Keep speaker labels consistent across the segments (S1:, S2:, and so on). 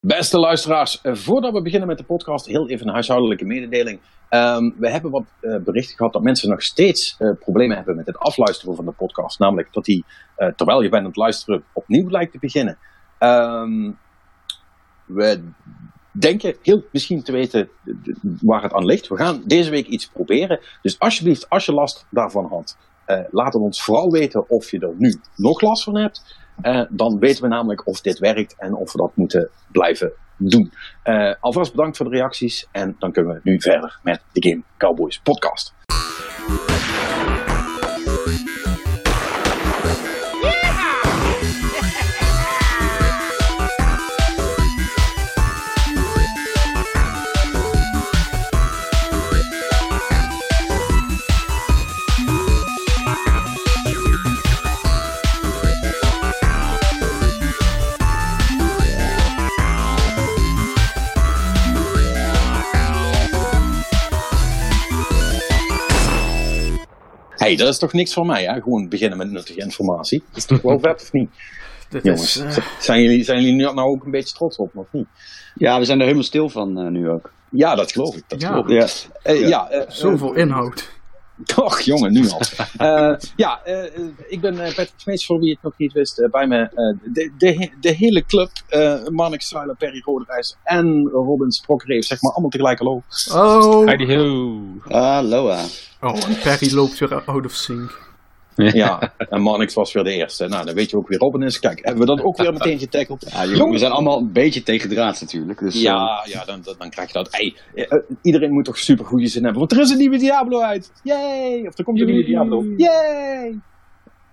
S1: Beste luisteraars, eh, voordat we beginnen met de podcast, heel even een huishoudelijke mededeling. Ehm, we hebben wat uh, berichten gehad dat mensen nog steeds uh, problemen hebben met het afluisteren van de podcast. Namelijk dat die, terwijl je bent aan het luisteren, opnieuw lijkt te beginnen. Um, we denken heel misschien te weten waar het aan ligt. We gaan deze week iets proberen. Dus alsjeblieft, als je last daarvan had, laat het ons vooral weten of je er nu nog last van hebt. Uh, dan weten we namelijk of dit werkt en of we dat moeten blijven doen. Uh, alvast bedankt voor de reacties en dan kunnen we nu verder met de Game Cowboys podcast. Hey, dat is toch niks voor mij, hè? Gewoon beginnen met nuttige informatie. Dat is toch wel vet, of niet?
S2: Dat
S1: Jongens,
S2: is, uh...
S1: zijn, jullie, zijn jullie nou ook een beetje trots op, of niet?
S3: Ja, we zijn er helemaal stil van uh, nu ook.
S1: Ja, dat geloof ik. Dat
S2: ja.
S1: geloof ik. Ja. Uh, ja
S2: Zoveel inhoud.
S1: Och, jongen, nu al. ja, ik ben Patrick Smeets, voor wie het nog niet wist. bij me de, de, de hele club, Manik Suiler, Perry Roderijs en Robin Sprokreef, zeg maar, allemaal tegelijk hallo.
S2: Oh.
S4: Heidi ho.
S3: Aloha.
S2: Oh, en Perry loopt weer out of sync.
S1: Ja, en Mannix was weer de eerste. Nou, dan weet je ook wie Robin is. Kijk, hebben we dat ook weer meteen getackeld.
S3: Ja, jongen, we zijn allemaal een beetje tegen draad natuurlijk. Dus,
S1: ja, ja dan, dan, dan krijg je dat. Hey, iedereen moet toch super goede zin hebben. Want er is een nieuwe Diablo uit. Yay! Of er komt een nieuwe Diablo. Yay!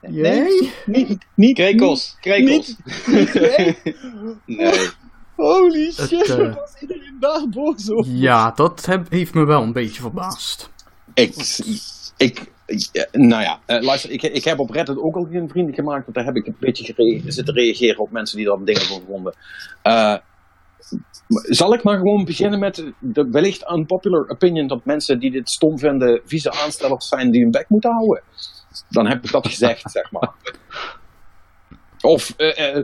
S2: Nee?
S1: Niet, niet.
S3: Krekels. Krekels.
S1: Niet, nee.
S3: nee.
S1: Holy shit,
S2: Het, uh,
S1: was iedereen daar boos over?
S2: Ja, dat heb, heeft me wel een beetje verbaasd.
S1: Ik, ik, nou ja, uh, luister, ik, ik heb op Reddit ook al geen vrienden gemaakt, want daar heb ik een beetje zitten reageren op mensen die daar dingen van vonden. Uh, zal ik maar gewoon beginnen met de wellicht unpopular opinion dat mensen die dit stom vinden vieze aanstellers zijn die hun bek moeten houden? Dan heb ik dat gezegd, zeg maar. Of uh,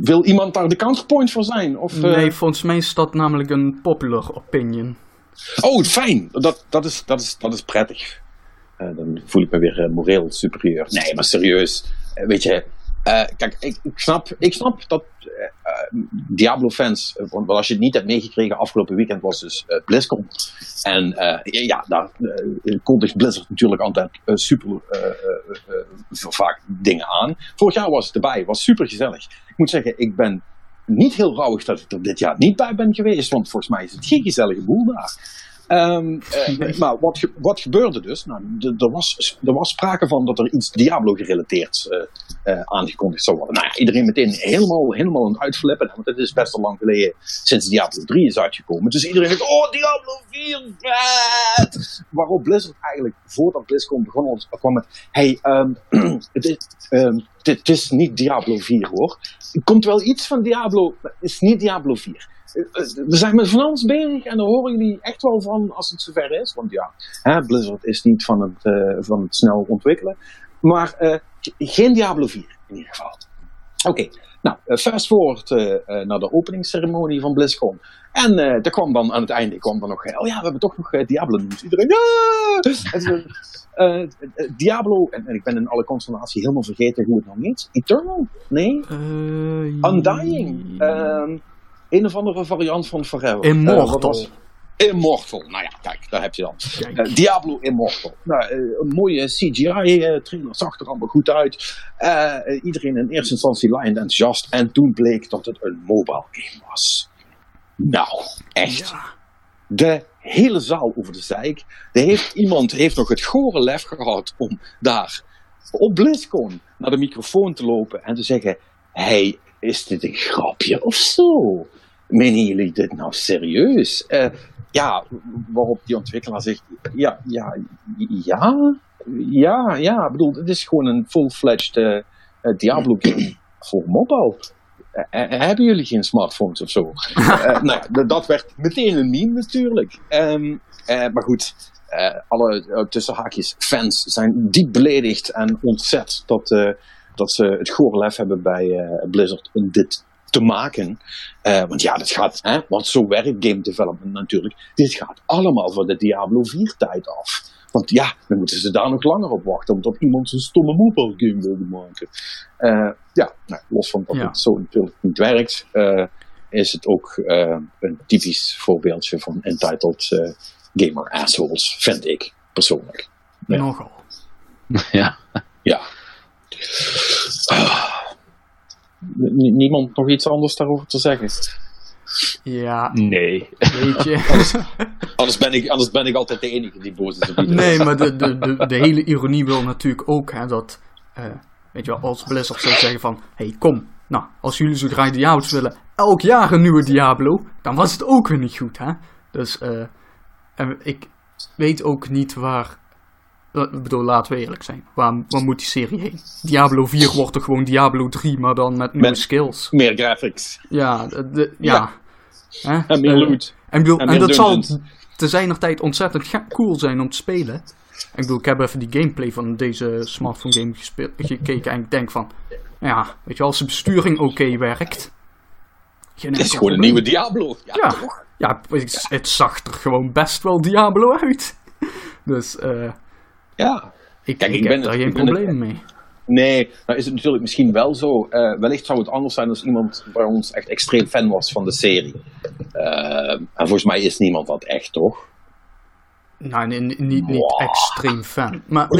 S1: wil iemand daar de counterpoint voor zijn? Of,
S2: nee, volgens mij is dat namelijk een popular opinion.
S1: Oh, fijn. Dat, dat, is, dat, is, dat is prettig. Uh, dan voel ik me weer uh, moreel superieur. Nee, maar serieus. Uh, weet je, kijk, ik, ik, snap, ik snap dat Diablo-fans, want als je het niet hebt meegekregen, afgelopen weekend was dus BlizzCon. En ja, daar kondigt Blizzard natuurlijk altijd super vaak dingen aan. Vorig jaar was het erbij, was super gezellig. Ik moet zeggen, ik ben niet heel rouwig dat ik er dit jaar niet bij ben geweest, want volgens mij is het geen gezellige boel daar. Um, uh, maar wat, ge wat gebeurde dus? Nou, er was, er was sprake van dat er iets Diablo gerelateerd uh, uh, aangekondigd zou worden. Nou ja, iedereen meteen helemaal, helemaal aan het uitflippen, want het is best al lang geleden sinds Diablo 3 is uitgekomen. Dus iedereen dacht, oh Diablo 4, vet! Waarop Blizzard eigenlijk, voordat BlizzCon begon, kwam met, hey, um, het, is, um, het is niet Diablo 4 hoor. Er komt wel iets van Diablo, maar het is niet Diablo 4 we zijn met van alles bezig en daar horen jullie echt wel van als het zover is. Want ja, hè, Blizzard is niet van het, uh, van het snel ontwikkelen. Maar uh, geen Diablo 4 in ieder geval. Oké, okay, nou, uh, fast forward naar de openingsceremonie van BlizzCon. En er kwam dan aan het einde kwam dan nog, oh ja, we hebben toch nog Diablo nieuws. Iedereen, ja! Diablo, en, en, ik ben in alle constellatie helemaal vergeten hoe het nou heet. Eternal? Nee? Undying? Ehm, een of andere variant van Forever.
S2: Immortal.
S1: Uh, Immortal. Nou ja, kijk, daar heb je dan. Uh, Diablo Immortal. Nou, uh, een mooie CGI-trailer zag er allemaal goed uit. iedereen in eerste instantie lijnd enthousiast. En toen bleek dat het een mobile game was. Nou, echt. Ja. De hele zaal over de zeik. Er heeft, iemand heeft nog het gore lef gehad om daar op BlizzCon naar de microfoon te lopen en te zeggen: Hey, is dit een grapje of zo? Menen jullie dit nou serieus? Uh, ja, waarop die ontwikkelaar zegt, ja, ja, ja, ja, ja, ik bedoel, het is gewoon een full-fledged uh, uh, Diablo game voor mobile. hebben jullie geen smartphones of zo? nou, dat werd meteen een meme natuurlijk. Um, maar goed, alle tussenhaakjes fans zijn diep beledigd en ontzet dat dat ze het gore lef hebben bij Blizzard om dit te maken. Eh, want ja, dat gaat, hè, want zo werkt game development natuurlijk. Dit gaat allemaal van de Diablo 4 tijd af. Want ja, dan moeten ze daar nog langer op wachten, omdat iemand zo'n stomme mobile game wilde maken. Eh, ja, nou, los van dat
S2: Ja.
S1: het zo natuurlijk niet werkt, eh, is het ook een typisch voorbeeldje van entitled eh, gamer assholes, vind ik persoonlijk. Ja.
S2: Nogal.
S3: ja.
S1: Ja. Niemand nog iets anders daarover te zeggen?
S2: Ja,
S4: Nee.
S2: weet je.
S1: Anders ben ik, anders ben ik altijd de enige die boos is op iedereen.
S2: Nee, maar de, de, de, de hele ironie wil natuurlijk ook hè, dat, eh, weet je wel, als Blizzard zou zeggen van, hé hey, kom, nou, als jullie zo graag Diablo's willen, elk jaar een nieuwe Diablo, dan was het ook weer niet goed, hè. Dus, eh, en ik weet ook niet waar, ik bedoel, laten we eerlijk zijn, waar, waar moet die serie heen? Diablo 4 wordt toch gewoon Diablo 3, maar dan met nieuwe
S1: Met-
S2: skills.
S1: Meer graphics.
S2: Ja, de, de- ja.
S1: En meer
S2: Eh,
S1: loot.
S2: en, bedoel,
S1: En
S2: dat zal te zijner tijd ontzettend cool zijn om te spelen. Ik bedoel, ik heb even die gameplay van deze smartphone game gekeken en ik denk van, ja, weet je, als de besturing oké werkt.
S1: Het is gewoon een nieuwe Diablo. Ja,
S2: Ja,
S1: toch?
S2: ja, het, het zag er gewoon best wel Diablo uit. Dus eh,
S1: Ja.
S2: ik,
S1: Kijk,
S2: ik,
S1: ik ben
S2: daar geen
S1: het-
S2: probleem mee.
S1: Nee, nou is het natuurlijk misschien wel zo. eh, wellicht zou het anders zijn als iemand bij ons echt extreem fan was van de serie. Eh, en volgens mij is niemand dat echt, toch?
S2: Nou, nee, niet, niet
S1: Wow.
S2: extreem fan. Maar
S1: Het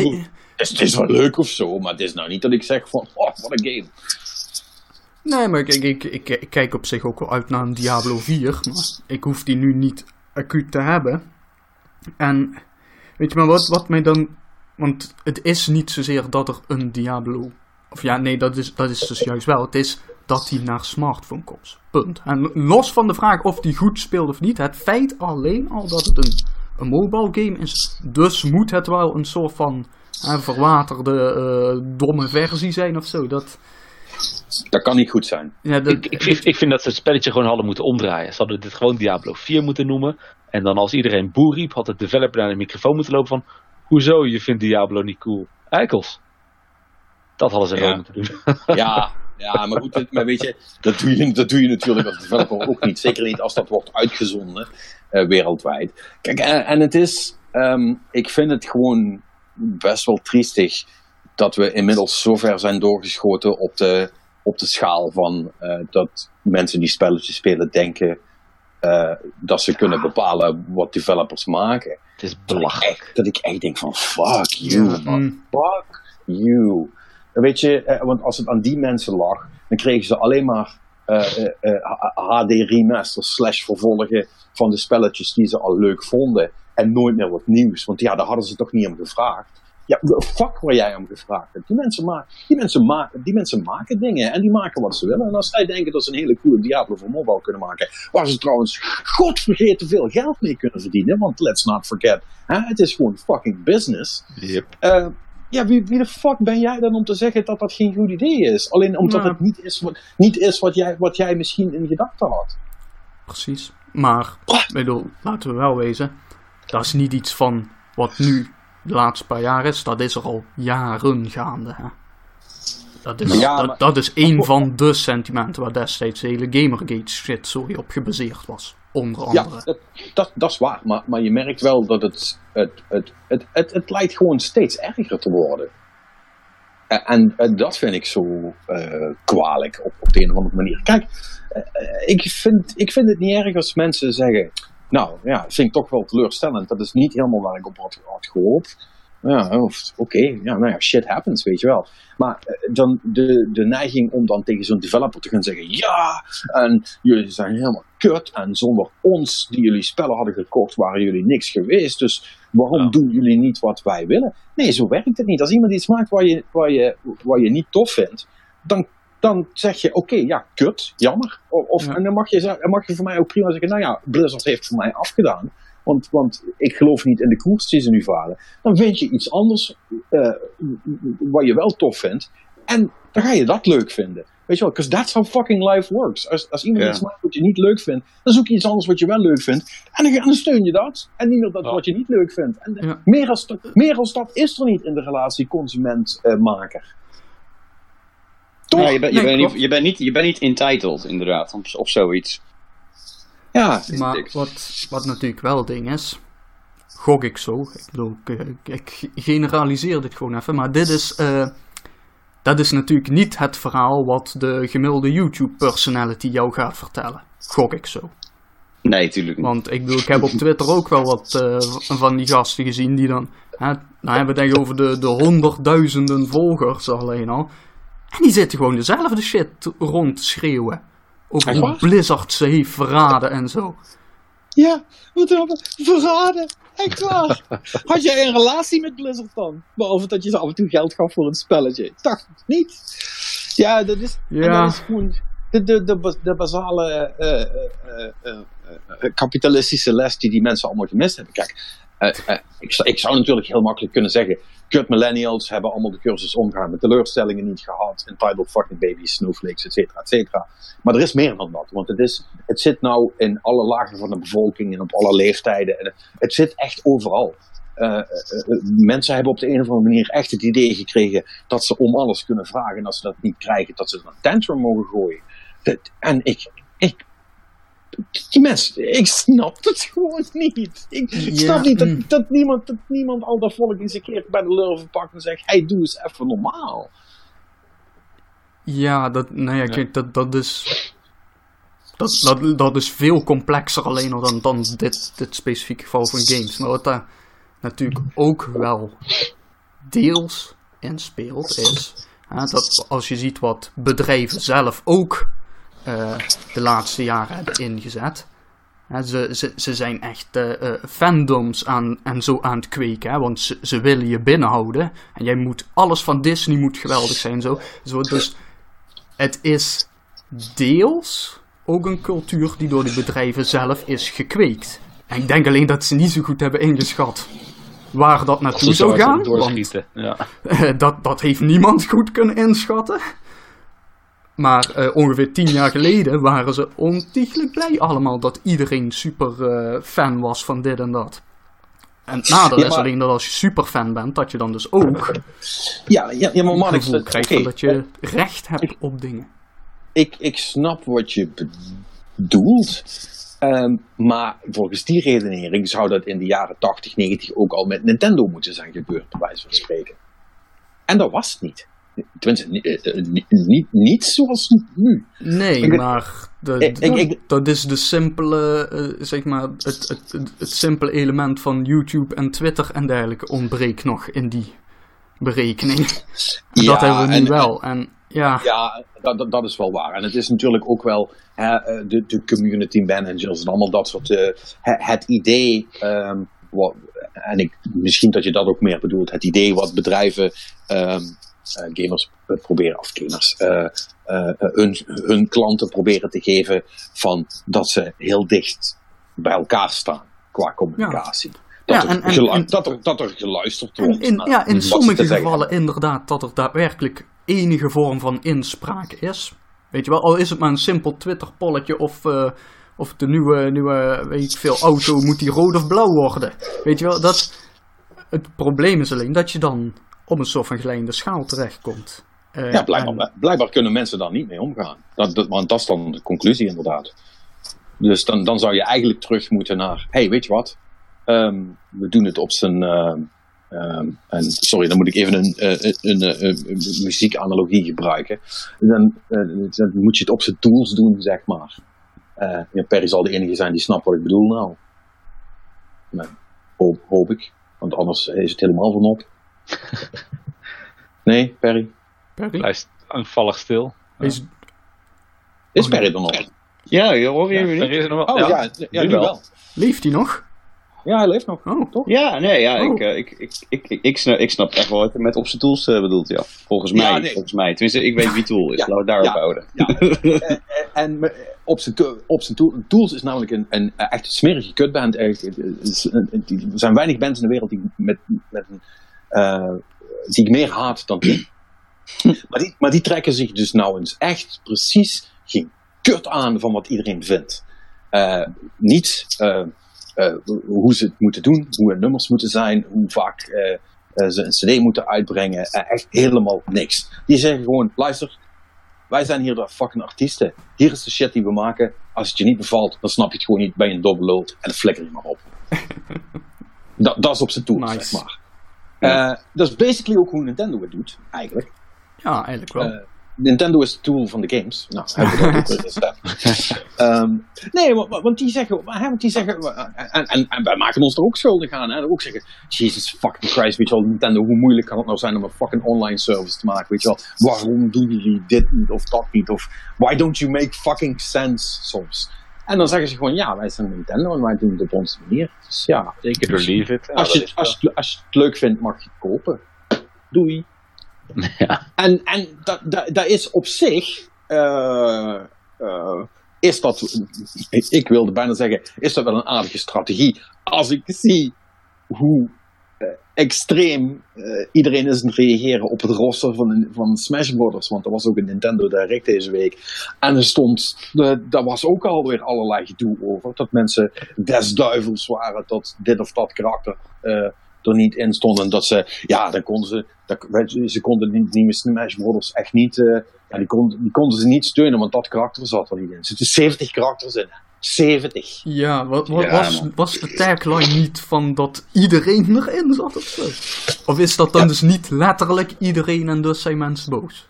S1: is, het is wel leuk of zo, maar het is nou niet dat ik zeg van, oh, wat een game.
S2: Nee, maar ik, ik, ik, ik, ik kijk op zich ook wel uit naar een Diablo 4. Maar ik hoef die nu niet acuut te hebben. En weet je maar wat, wat mij dan. Want het is niet zozeer dat er een Diablo. Of ja, nee, dat is, dat is dus juist wel. Het is dat die naar smartphone komt. Punt. En los van de vraag of die goed speelt of niet. Het feit alleen al dat het een, een mobile game is. Dus moet het wel een soort van hè, verwaterde, eh, domme versie zijn of zo. Dat,
S1: Dat kan niet goed zijn.
S2: ja, dat,
S4: Ik, ik, vind, ik vind dat ze het spelletje gewoon hadden moeten omdraaien. Ze hadden dit gewoon Diablo 4 moeten noemen. En dan als iedereen boer riep, had de developer naar de microfoon moeten lopen van... Hoezo, je vindt Diablo niet cool? Eikels. Dat hadden ze
S1: Ja.
S4: gewoon moeten doen.
S1: Ja, ja maar goed, maar weet je, dat doe je, dat doe je natuurlijk als developer ook niet. Zeker niet als dat wordt uitgezonden eh, wereldwijd. Kijk, en, en het is, ehm, ik vind het gewoon best wel triestig dat we inmiddels zover zijn doorgeschoten op de, op de schaal van eh, dat mensen die spelletjes spelen denken eh, dat ze kunnen bepalen wat developers maken.
S4: Het is belachelijk.
S1: dat ik echt denk van fuck you, man. Fuck you. En Weet je, eh, want als het aan die mensen lag, dan kregen ze alleen maar eh, eh, HD remasters slash vervolgen van de spelletjes die ze al leuk vonden. En nooit meer wat nieuws. Want ja, daar hadden ze toch niet om gevraagd. Ja, fuck waar jij om gevraagd hebt. Die mensen, ma die, mensen maken, die mensen maken dingen en die maken wat ze willen. En als zij denken dat ze een hele coole Diablo voor mobile kunnen maken, waar ze trouwens godvergeten veel geld mee kunnen verdienen, want let's not forget, hè, het is gewoon fucking business.
S4: Yep.
S1: Eh, ja, wie, wie de fuck ben jij dan om te zeggen dat dat geen goed idee is? Alleen omdat
S2: Nou.
S1: het niet is, wat, niet is wat, jij, wat jij misschien in gedachten had.
S2: Precies. Maar, ik bedoel, laten we wel wezen. Dat is niet iets van wat nu de laatste paar jaar is. Dat is er al jaren gaande. Hè? Dat, is,
S1: Ja,
S2: dat,
S1: maar-
S2: dat is een van de sentimenten waar destijds de hele Gamergate shit sorry, op gebaseerd was. Onder
S1: Ja,
S2: andere.
S1: dat, dat, dat is waar. Maar, maar je merkt wel dat het, het, het, het, het, het lijkt gewoon steeds erger te worden. En, en, en dat vind ik zo eh, kwalijk op, op de een of andere manier. Kijk, eh, eh, ik, vind, ik vind het niet erg als mensen zeggen... Nou, ja, dat vind ik toch wel teleurstellend. Dat is niet helemaal waar ik op had, had gehoopt. Ja, oké, ja, nou ja, shit happens, weet je wel. Maar eh, dan de, de neiging om dan tegen zo'n developer te gaan zeggen: Ja, en jullie zijn helemaal kut. En zonder ons, die jullie spellen hadden gekocht, waren jullie niks geweest. Dus waarom
S4: Ja.
S1: doen jullie niet wat wij willen? Nee, zo werkt het niet. Als iemand iets maakt waar je, waar je, waar je niet tof vindt, dan, dan zeg je: Oké, ja, kut, jammer. Of,
S2: Ja.
S1: En dan mag, je, dan mag je voor mij ook prima zeggen: Nou ja, Blizzard heeft voor mij afgedaan. Want, want ik geloof niet in de koers die ze nu varen. Dan vind je iets anders eh, wat je wel tof vindt. En dan ga je dat leuk vinden. Weet je wel, because that's how fucking life works. Als, als iemand
S3: Ja.
S1: iets maakt wat je niet leuk vindt, dan zoek je iets anders wat je wel leuk vindt. En dan, dan steun je dat. En niet meer dat wat je niet leuk vindt. En
S2: Ja.
S1: meer, als, meer als dat is er niet in de relatie consument-maker. Toch?
S3: Ja, je, bent, je, bent niet, je, bent niet, je bent niet entitled, inderdaad, of, of zoiets.
S1: Ja,
S2: Maar wat, wat natuurlijk wel ding is, gok ik zo. Ik bedoel, ik, ik- ik generaliseer dit gewoon even, maar dit is, eh, dat is natuurlijk niet het verhaal wat de gemiddelde YouTube-personality jou gaat vertellen. Gok ik zo.
S3: Nee, tuurlijk niet.
S2: Want ik bedoel, ik heb op Twitter ook wel wat eh, van die gasten gezien die dan, hè, nou hebben we het echt over de, de honderdduizenden volgers alleen al. En die zitten gewoon dezelfde shit rond te schreeuwen. Over hoe
S1: waar?
S2: Blizzard ze heeft verraden en zo.
S1: Ja, wat hebben we verraden. Echt waar. Had jij een relatie met Blizzard dan? Behalve dat je ze af en toe geld gaf voor een spelletje. Ik dacht het niet. Ja, dat is,
S2: Ja.
S1: dat is gewoon de, de, de, de basale eh, eh, eh, eh, eh, kapitalistische les die die mensen allemaal gemist hebben. Kijk, ik, zou- ik zou natuurlijk heel makkelijk kunnen zeggen... Kut millennials hebben allemaal de cursus omgaan met teleurstellingen niet gehad. Entitled fucking babies, snowflakes, et cetera, et cetera. Maar er is meer dan dat. Want het, is, het zit nou in alle lagen van de bevolking en op alle leeftijden. En het zit echt overal. Eh, eh, eh, mensen hebben op de een of andere manier echt het idee gekregen dat ze om alles kunnen vragen. En als ze dat niet krijgen, dat ze een tantrum mogen gooien. Dat- en ik, ik, mensen, ik snap het gewoon niet. Ik
S2: Ja,
S1: snap niet
S2: mm.
S1: dat, niemand, dat niemand al dat volk eens een keer bij de lurven pakt en zegt: hey, doe eens even normaal.
S2: Ja, dat, nou ja, kijk, dat, dat is. Dat, dat, dat is veel complexer alleen al dan, dan dit, dit specifieke geval van games. Maar wat daar natuurlijk ook wel deels in speelt, is hè, dat als je ziet wat bedrijven zelf ook eh, de laatste jaren hebben ingezet. Ze, ze, ze zijn echt eh, eh, fandoms aan, en zo aan het kweken, hè, want ze, ze willen je binnenhouden. En jij moet, alles van Disney moet geweldig zijn. Zo. Zo, dus het is deels ook een cultuur die door die bedrijven zelf is gekweekt. En ik denk alleen dat ze niet zo goed hebben ingeschat waar dat naartoe zou gaan. Want.
S4: Ja.
S2: dat, dat heeft niemand goed kunnen inschatten. Maar eh, ongeveer tien jaar geleden waren ze ontiegelijk blij allemaal dat iedereen super eh, fan was van dit en dat. En het nadeel
S1: Ja,
S2: is alleen dat als je super fan bent, dat je dan dus ook
S1: Ja, ja, ja maar man,
S2: het
S1: ik,
S2: gevoel krijgt dat je recht hebt op dingen.
S1: ik, ik snap wat je bedoelt. Ehm, maar volgens die redenering zou dat in de jaren 80, 90 ook al met Nintendo moeten zijn gebeurd, bij wijze van spreken. En dat was het niet. Tenminste, niet, eh, eh, niet, niet, zoals nu.
S2: Nee,
S1: Ik-
S2: maar de,
S1: Ik- ik- ik-
S2: dat is de simpele, eh, zeg maar, het, het, het, het simpele element van YouTube en Twitter en dergelijke ontbreekt nog in die berekening. dat hebben we nu
S1: en-
S2: wel. En ja,
S1: Ja, dat, dat, dat is wel waar. En het is natuurlijk ook wel hè, eh, de, de community managers en allemaal dat soort. eh, he- het idee. ehm, wat, en ik, misschien dat je dat ook meer bedoelt. Het idee wat bedrijven. ehm, eh, gamers eh, proberen, of gamers. eh, eh, hun, hun klanten proberen te geven. van dat ze heel dicht bij elkaar staan qua communicatie. Dat,
S2: Ja,
S1: er
S2: en- en-
S1: gelu-
S2: en-
S1: dat, er, dat er geluisterd wordt.
S2: in, ja, in sommige
S1: zeggen
S2: gevallen inderdaad dat er daadwerkelijk enige vorm van inspraak is. Weet je wel, al is het maar een simpel Twitter-polletje of, of de nieuwe, nieuwe, weet ik veel, auto, moet die rood of blauw worden? Weet je wel, dat, het probleem is alleen dat je dan op een soort van gelijnde schaal terechtkomt. Eh,
S1: Ja, blijkbaar,
S2: en-
S1: blijkbaar kunnen mensen daar niet mee omgaan. Dat, dat, want dat is dan de conclusie inderdaad. Dus dan, dan zou je eigenlijk terug moeten naar, hey, weet je wat? Ehm, we doen het op zijn... ehm, ehm, en sorry, dan moet ik even een, eh, een, een, muziekanalogie gebruiken. Dan, eh, dan moet je het op zijn tools doen, zeg maar. Eh ja, Perry zal de enige zijn die snapt wat ik bedoel nou. Hoop, hoop ik. Want anders is het helemaal van op. Nee, Perry?
S2: Perry?
S4: Blijft angvallig stil.
S2: Is,
S1: Is Perry er nog?
S3: Ja, je hoor je
S4: Ja, is er nog wel.
S1: Oh ja,
S4: ja.
S1: ja,
S3: nu
S1: nu
S3: wel.
S1: wel.
S2: leeft hij nog?
S1: Ja, hij leeft nog.
S2: Oh, toch?
S3: Ja, nee, ja,
S2: Oh.
S3: ik, eh, ik, ik, ik, ik, ik, snap, ik snap echt wel wat met op zijn tools eh, bedoelt, ja. Volgens mij,
S1: Ja, nee.
S3: volgens mij. Tenminste, ik weet wie tool is,
S1: Ja,
S3: laten we daarop
S1: ja.
S3: houden.
S1: Ja. En op zijn, op zijn tool- Tools is namelijk een, een echt smerige kutband. Echt. Er zijn weinig bands in de wereld die, met, met een, eh, die ik meer haat dan. Maar die, maar die trekken zich dus nou eens echt precies geen kut aan van wat iedereen vindt. Eh, niet eh, hoe ze het moeten doen, hoe hun nummers moeten zijn, hoe vaak ze een cd moeten uitbrengen. Echt helemaal niks. Die zeggen gewoon, luister, wij zijn hier de fucking artiesten. Hier is de shit die we maken. Als het je niet bevalt, dan snap je het gewoon niet. Ben je een domme lult en flikker je maar op. dat, dat is op zijn
S2: Nice.
S1: zeg maar. Eh, dat is basically ook hoe Nintendo het doet, eigenlijk.
S2: Ja, eigenlijk wel.
S1: Eh, Nintendo is de tool van de games. Nou, hebben we dat. Ehm, nee, wa- wa- want die zeggen, want die zeggen en, en, en wij maken ons er ook schuldig aan. Hè, ook zeggen, Jesus fucking Christ, weet je wel, Nintendo, hoe moeilijk kan het nou zijn om een fucking online service te maken, weet je wel. Waarom doen jullie dit niet of dat niet? Of why don't you make fucking sense soms? En dan zeggen ze gewoon, ja, wij zijn Nintendo en wij doen het op onze manier. Dus ja,
S4: Zeker It.
S1: Als, je, als, je, als je het leuk vindt, mag je het kopen. Doei.
S4: Ja.
S1: En, en dat, dat, dat is op zich. eh, eh, is dat. Ik, ik wilde bijna zeggen. Is dat wel een aardige strategie? Als ik zie hoe extreem eh, iedereen is aan het reageren op het roster van, van Smash Brothers. Want er was ook een Nintendo Direct deze week. En er stond. eh, daar was ook alweer allerlei gedoe over. Dat mensen des duivels waren dat dit of dat karakter. eh, er niet in stond. En dat ze, ja, dan konden ze, dat, ze konden die nieuwe Smash Brothers echt niet, ja, die, konden, die konden ze niet steunen, want dat karakter zat er niet in. Er zitten 70 karakters in. Hè. 70.
S2: Ja, wat, wat,
S3: Ja,
S2: was,
S3: man.
S2: was de tagline niet van dat iedereen erin zat of zo? Of is dat dan
S1: Ja.
S2: dus niet letterlijk iedereen en dus zijn mensen boos?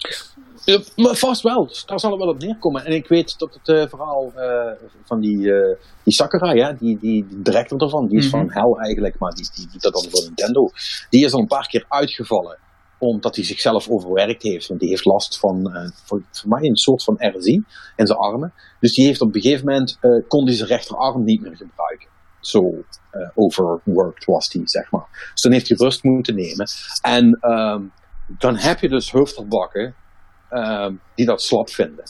S1: Ja, maar vast wel, daar zal het wel op neerkomen. En ik weet dat het eh, verhaal eh, van die, eh die Sakurai, hè, die, die, die director ervan, die is
S2: Mhm.
S1: van Hell eigenlijk, maar die, die doet dat dan voor Nintendo. Die is al een paar keer uitgevallen, omdat hij zichzelf overwerkt heeft. Want die heeft last van, eh, voor, voor mij een soort van RSI in zijn armen. Dus die heeft op een gegeven moment, eh, kon hij zijn rechterarm niet meer gebruiken. Zo eh, overworked was hij, zeg maar. Dus dan heeft hij rust moeten nemen. En ehm, dan heb je dus hoofdbakken ehm, die dat slap vinden.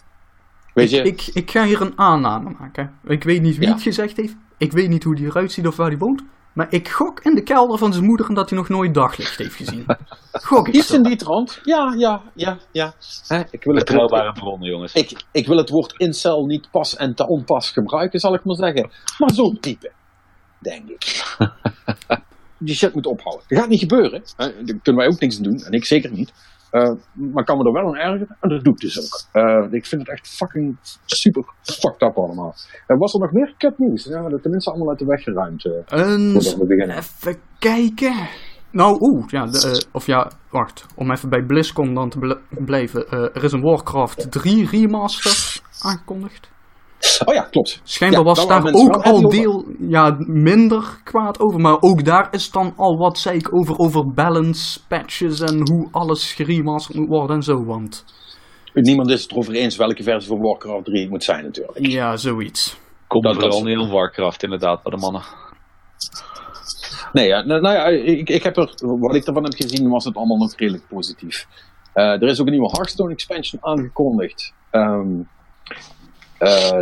S1: Weet je,
S2: Ik, ik, ik ga hier een aanname maken. Ik weet niet wie
S1: Ja.
S2: het gezegd heeft. Ik weet niet hoe die eruit ziet of waar hij woont. Maar ik gok in de kelder van zijn moeder en dat hij nog nooit daglicht heeft gezien. Gok ik
S1: iets in die trant. Ja, ja, ja, ja. Hè, ik, wil het
S4: Betrouwbare
S1: woord,
S4: bronnen, jongens.
S1: ik, ik wil het woord incel niet pas en te onpas gebruiken, zal ik maar zeggen. Maar zo'n type, denk ik. Die shit moet ophouden. Dat gaat niet gebeuren. Hè. Daar kunnen wij ook niks aan doen. En ik zeker niet. Eh, maar kan me er wel aan ergeren. En dat doe ik dus ook. Eh, ik vind het echt fucking super fucked up allemaal. En was er nog meer kut nieuws? Ja, dat tenminste allemaal uit de weg geruimd. eh, we
S2: even kijken. Nou, oeh, ja, de, eh, of ja, wacht. Om even bij BlizzCon dan te ble- blijven. Eh, er is een Warcraft 3 remaster aangekondigd.
S1: Oh ja, klopt.
S2: Schijnbaar
S1: Ja,
S2: was
S1: daar
S2: ook al deel ja, minder kwaad over. Maar ook daar is dan al wat zei ik over, over balance, patches en hoe alles geremasterd moet worden en zo. Want
S1: Niemand is het erover eens welke versie van Warcraft 3 het moet zijn natuurlijk.
S2: ja, zoiets.
S4: Komt
S1: dat-
S4: vooral
S1: dat-
S4: heel Warcraft inderdaad bij de mannen.
S1: Nee, ja, nou, nou ja, ik, ik heb er, wat ik ervan heb gezien was het allemaal nog redelijk positief. Eh, er is ook een nieuwe Hearthstone expansion aangekondigd. Ehm, eh,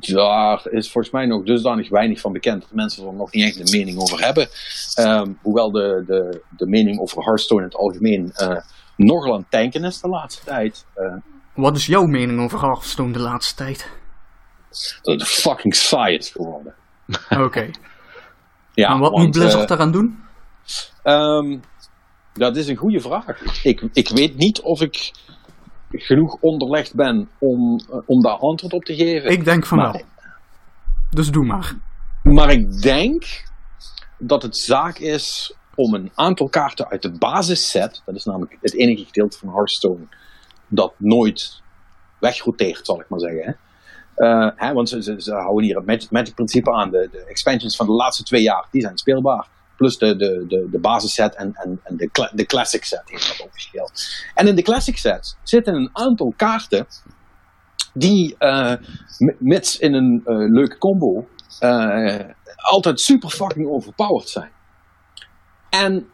S1: daar is volgens mij nog dusdanig weinig van bekend dat mensen er nog niet echt een mening over hebben. Ehm, hoewel de, de, de mening over Hearthstone in het algemeen eh, nogal aan het tanken is de laatste tijd. Eh,
S2: Wat is jouw mening over Hearthstone de laatste tijd?
S1: dat het fucking saai is geworden.
S2: Oké.
S1: Ja,
S2: en wat
S1: want,
S2: moet Blizzard daaraan doen?
S1: Ehm, dat is een goede vraag. Ik, ik weet niet of ik genoeg onderlegd ben om, eh, om daar antwoord op te geven.
S2: Ik denk van
S1: maar-
S2: wel. Dus doe maar.
S1: Maar ik denk dat het zaak is om een aantal kaarten uit de basisset, dat is namelijk het enige gedeelte van Hearthstone dat nooit wegroteert, zal ik maar zeggen. Hè? Eh, hè, want ze, ze, ze houden hier het Magic, Magic principe aan. De, de expansions van de laatste twee jaar, die zijn speelbaar. Plus de, de, de, de basisset en, en, en de, de classic set heet dat officieel. En in de classic set zitten een aantal kaarten die, m- mits in een eh, leuke combo, eh, altijd super fucking overpowered zijn. En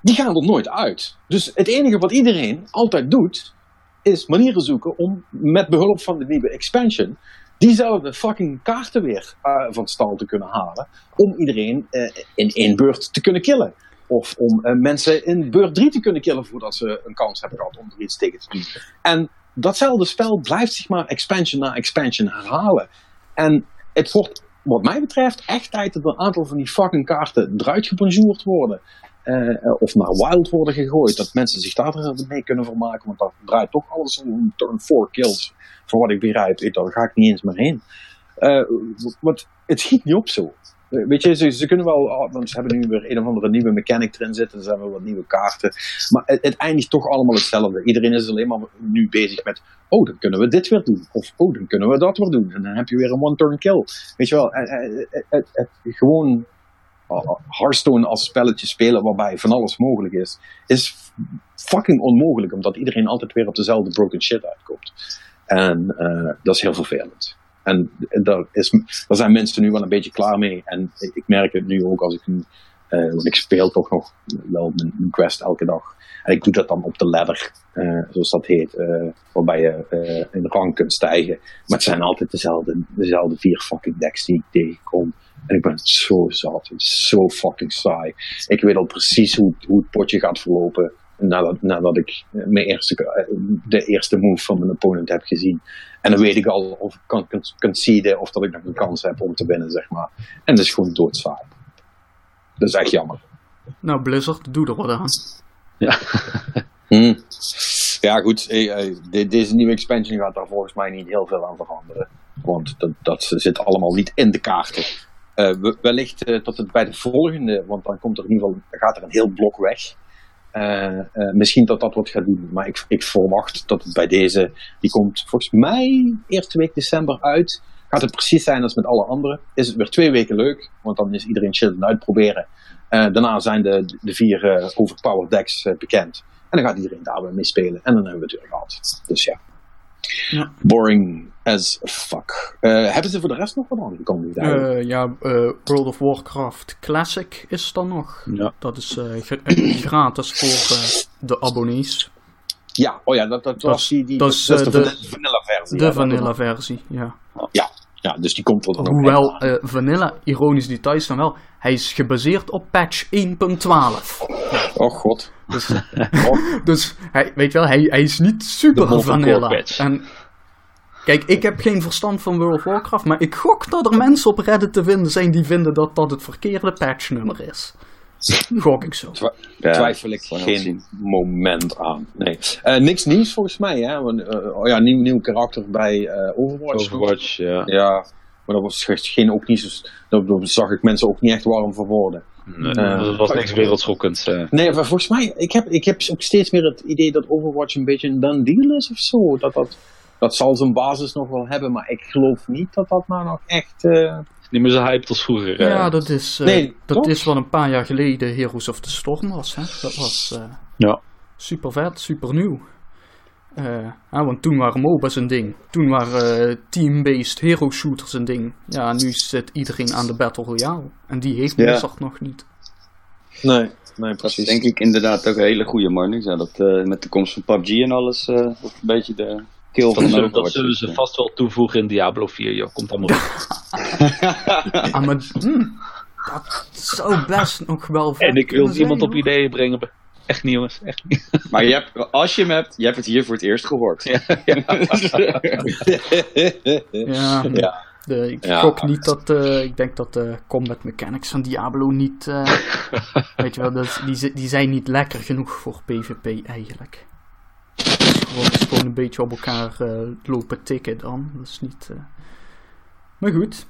S1: die gaan er nooit uit. Dus het enige wat iedereen altijd doet, is manieren zoeken om met behulp van de nieuwe expansion diezelfde fucking kaarten weer eh, van stal te kunnen halen. Om iedereen eh, in één beurt te kunnen killen. Of om eh, mensen in beurt 3 te kunnen killen voordat ze een kans hebben gehad om er iets tegen te doen. En datzelfde spel blijft zich maar expansion na expansion herhalen. En het wordt, wat mij betreft, echt tijd dat een aantal van die fucking kaarten eruit gebonjourd worden. Eh, of naar Wild worden gegooid. Dat mensen zich daar mee kunnen vermaken. Want daar draait toch alles om turn 4 kills. Van wat ik begrijp. Ik, daar ga ik niet eens meer heen. Eh, wat, het schiet niet op zo. Eh, Weet je, ze, ze kunnen wel, want ze hebben nu weer een of andere nieuwe mechanic erin zitten, er zijn wel wat nieuwe kaarten. Maar het, eindigt toch allemaal hetzelfde. Iedereen is alleen maar nu bezig met, oh, dan kunnen we dit weer doen. Of, oh, dan kunnen we dat weer doen. En dan heb je weer een one-turn kill. Weet je wel, eh, eh, het, het, gewoon uh, Hearthstone als spelletje spelen waarbij van alles mogelijk is, is fucking onmogelijk, omdat iedereen altijd weer op dezelfde broken shit uitkomt. En uh, dat is heel vervelend. En daar, is, daar zijn mensen nu wel een beetje klaar mee. En ik merk het nu ook als ik nu, uh, want ik speel toch nog wel mijn, quest elke dag. En ik doe dat dan op de ladder, uh, zoals dat heet, waarbij je in rang kunt stijgen. Maar het zijn altijd dezelfde, dezelfde vier fucking decks die ik tegenkom. En ik ben zo zat, zo fucking saai. Ik weet al precies hoe, hoe het potje gaat verlopen nadat, nadat ik mijn eerste, de eerste move van mijn opponent heb gezien. En dan weet ik al of ik kan conceden of dat ik nog een kans heb om te winnen, zeg maar. En dat is gewoon doodzaai. Dat is echt jammer.
S2: Nou, Blizzard, doe er wat aan.
S1: Ja. hmm. Ja, goed. Deze nieuwe expansion gaat daar volgens mij niet heel veel aan veranderen. Want dat, dat zit allemaal niet in de kaarten. Uh, wellicht uh, tot het bij de volgende, want dan komt er in ieder geval, gaat er een heel blok weg. Uh, misschien dat dat wat gaat doen. Maar ik, ik verwacht dat het bij deze, die komt volgens mij eerste week december uit. Gaat het precies zijn als met alle anderen. Is het weer twee weken leuk, want dan is iedereen aan het uitproberen. Daarna zijn de, de vier overpowered decks bekend. En dan gaat iedereen daar weer mee spelen. En dan hebben we het weer gehad. Dus ja. Ja. Boring as fuck. hebben ze voor de rest nog wat aangekondigd?
S2: Uh, ja, uh, World of Warcraft Classic is dan nog.
S1: Ja.
S2: Dat is gratis voor de abonnees.
S1: Ja, oh ja, dat, dat was die, die
S2: dat is,
S1: dat is de,
S2: de
S1: vanilla versie.
S2: De ja, vanilla versie, ja.
S1: Ja, ja, dus die komt er dan
S2: Hoewel vanilla, ironisch details dan wel, hij is gebaseerd op patch 1.12.
S1: Oh god.
S2: Dus, oh. dus hij, weet je wel, hij, hij is niet super vanilla. En Kijk, ik heb geen verstand van World of Warcraft, maar ik gok dat er mensen op Reddit te vinden zijn die vinden dat dat het verkeerde patchnummer is. Gok ik zo.
S1: Twa ja, twijfel ik geen zien. moment aan. Nee. Uh, niks nieuws volgens mij, hè? Want, uh, oh ja, nieuw, nieuw karakter bij uh, Overwatch.
S4: Overwatch, ja.
S1: Ja, maar dat was geen, ook niet zo, daar zag ik mensen ook niet echt warm voor worden.
S4: Nee, dat was niks wereldschokkends.
S1: Nee, maar volgens mij, ik heb, ik heb ook steeds meer het idee dat Overwatch een beetje een done deal is of zo. Dat dat dat zal zijn basis nog wel hebben, maar ik geloof niet dat dat nou nog echt...
S4: Niet meer zo hyped als vroeger. Uh...
S2: Ja, dat is, uh, nee, dat is wat een paar jaar geleden Heroes of the Storm was. Hè? Dat was
S4: ja.
S2: super vet, super nieuw. Want toen waren MOBA's een ding. Toen waren team-based hero shooters een ding. Ja, nu zit iedereen aan de Battle Royale. En die heeft
S3: Ja.
S2: Blizzard nog niet.
S1: Nee, nee,
S3: Dat is
S1: precies.
S3: denk ik inderdaad ook een hele goede marketing. Ja, dat eh, met de komst van PUBG en alles, eh, een beetje de kill van
S4: zullen, dat zullen ze vast wel toevoegen in Diablo 4, joh. Komt allemaal goed.
S2: Ah, maar hmm, dat zou best nog wel
S4: En ik wil
S2: zijn,
S4: op ideeën brengen. Echt niet, jongens. Echt niet.
S3: Maar je hebt, als je hem hebt, je hebt het hier voor het eerst gehoord.
S2: Ja,
S1: Ja.
S2: De, ik
S1: Ja.
S2: gok niet dat, eh, ik denk dat de combat mechanics van Diablo niet, eh, weet je wel, dat, die, die zijn niet lekker genoeg voor PvP eigenlijk. Gewoon, het is gewoon een beetje op elkaar eh, lopen tikken dan, dat is niet... eh. Maar goed,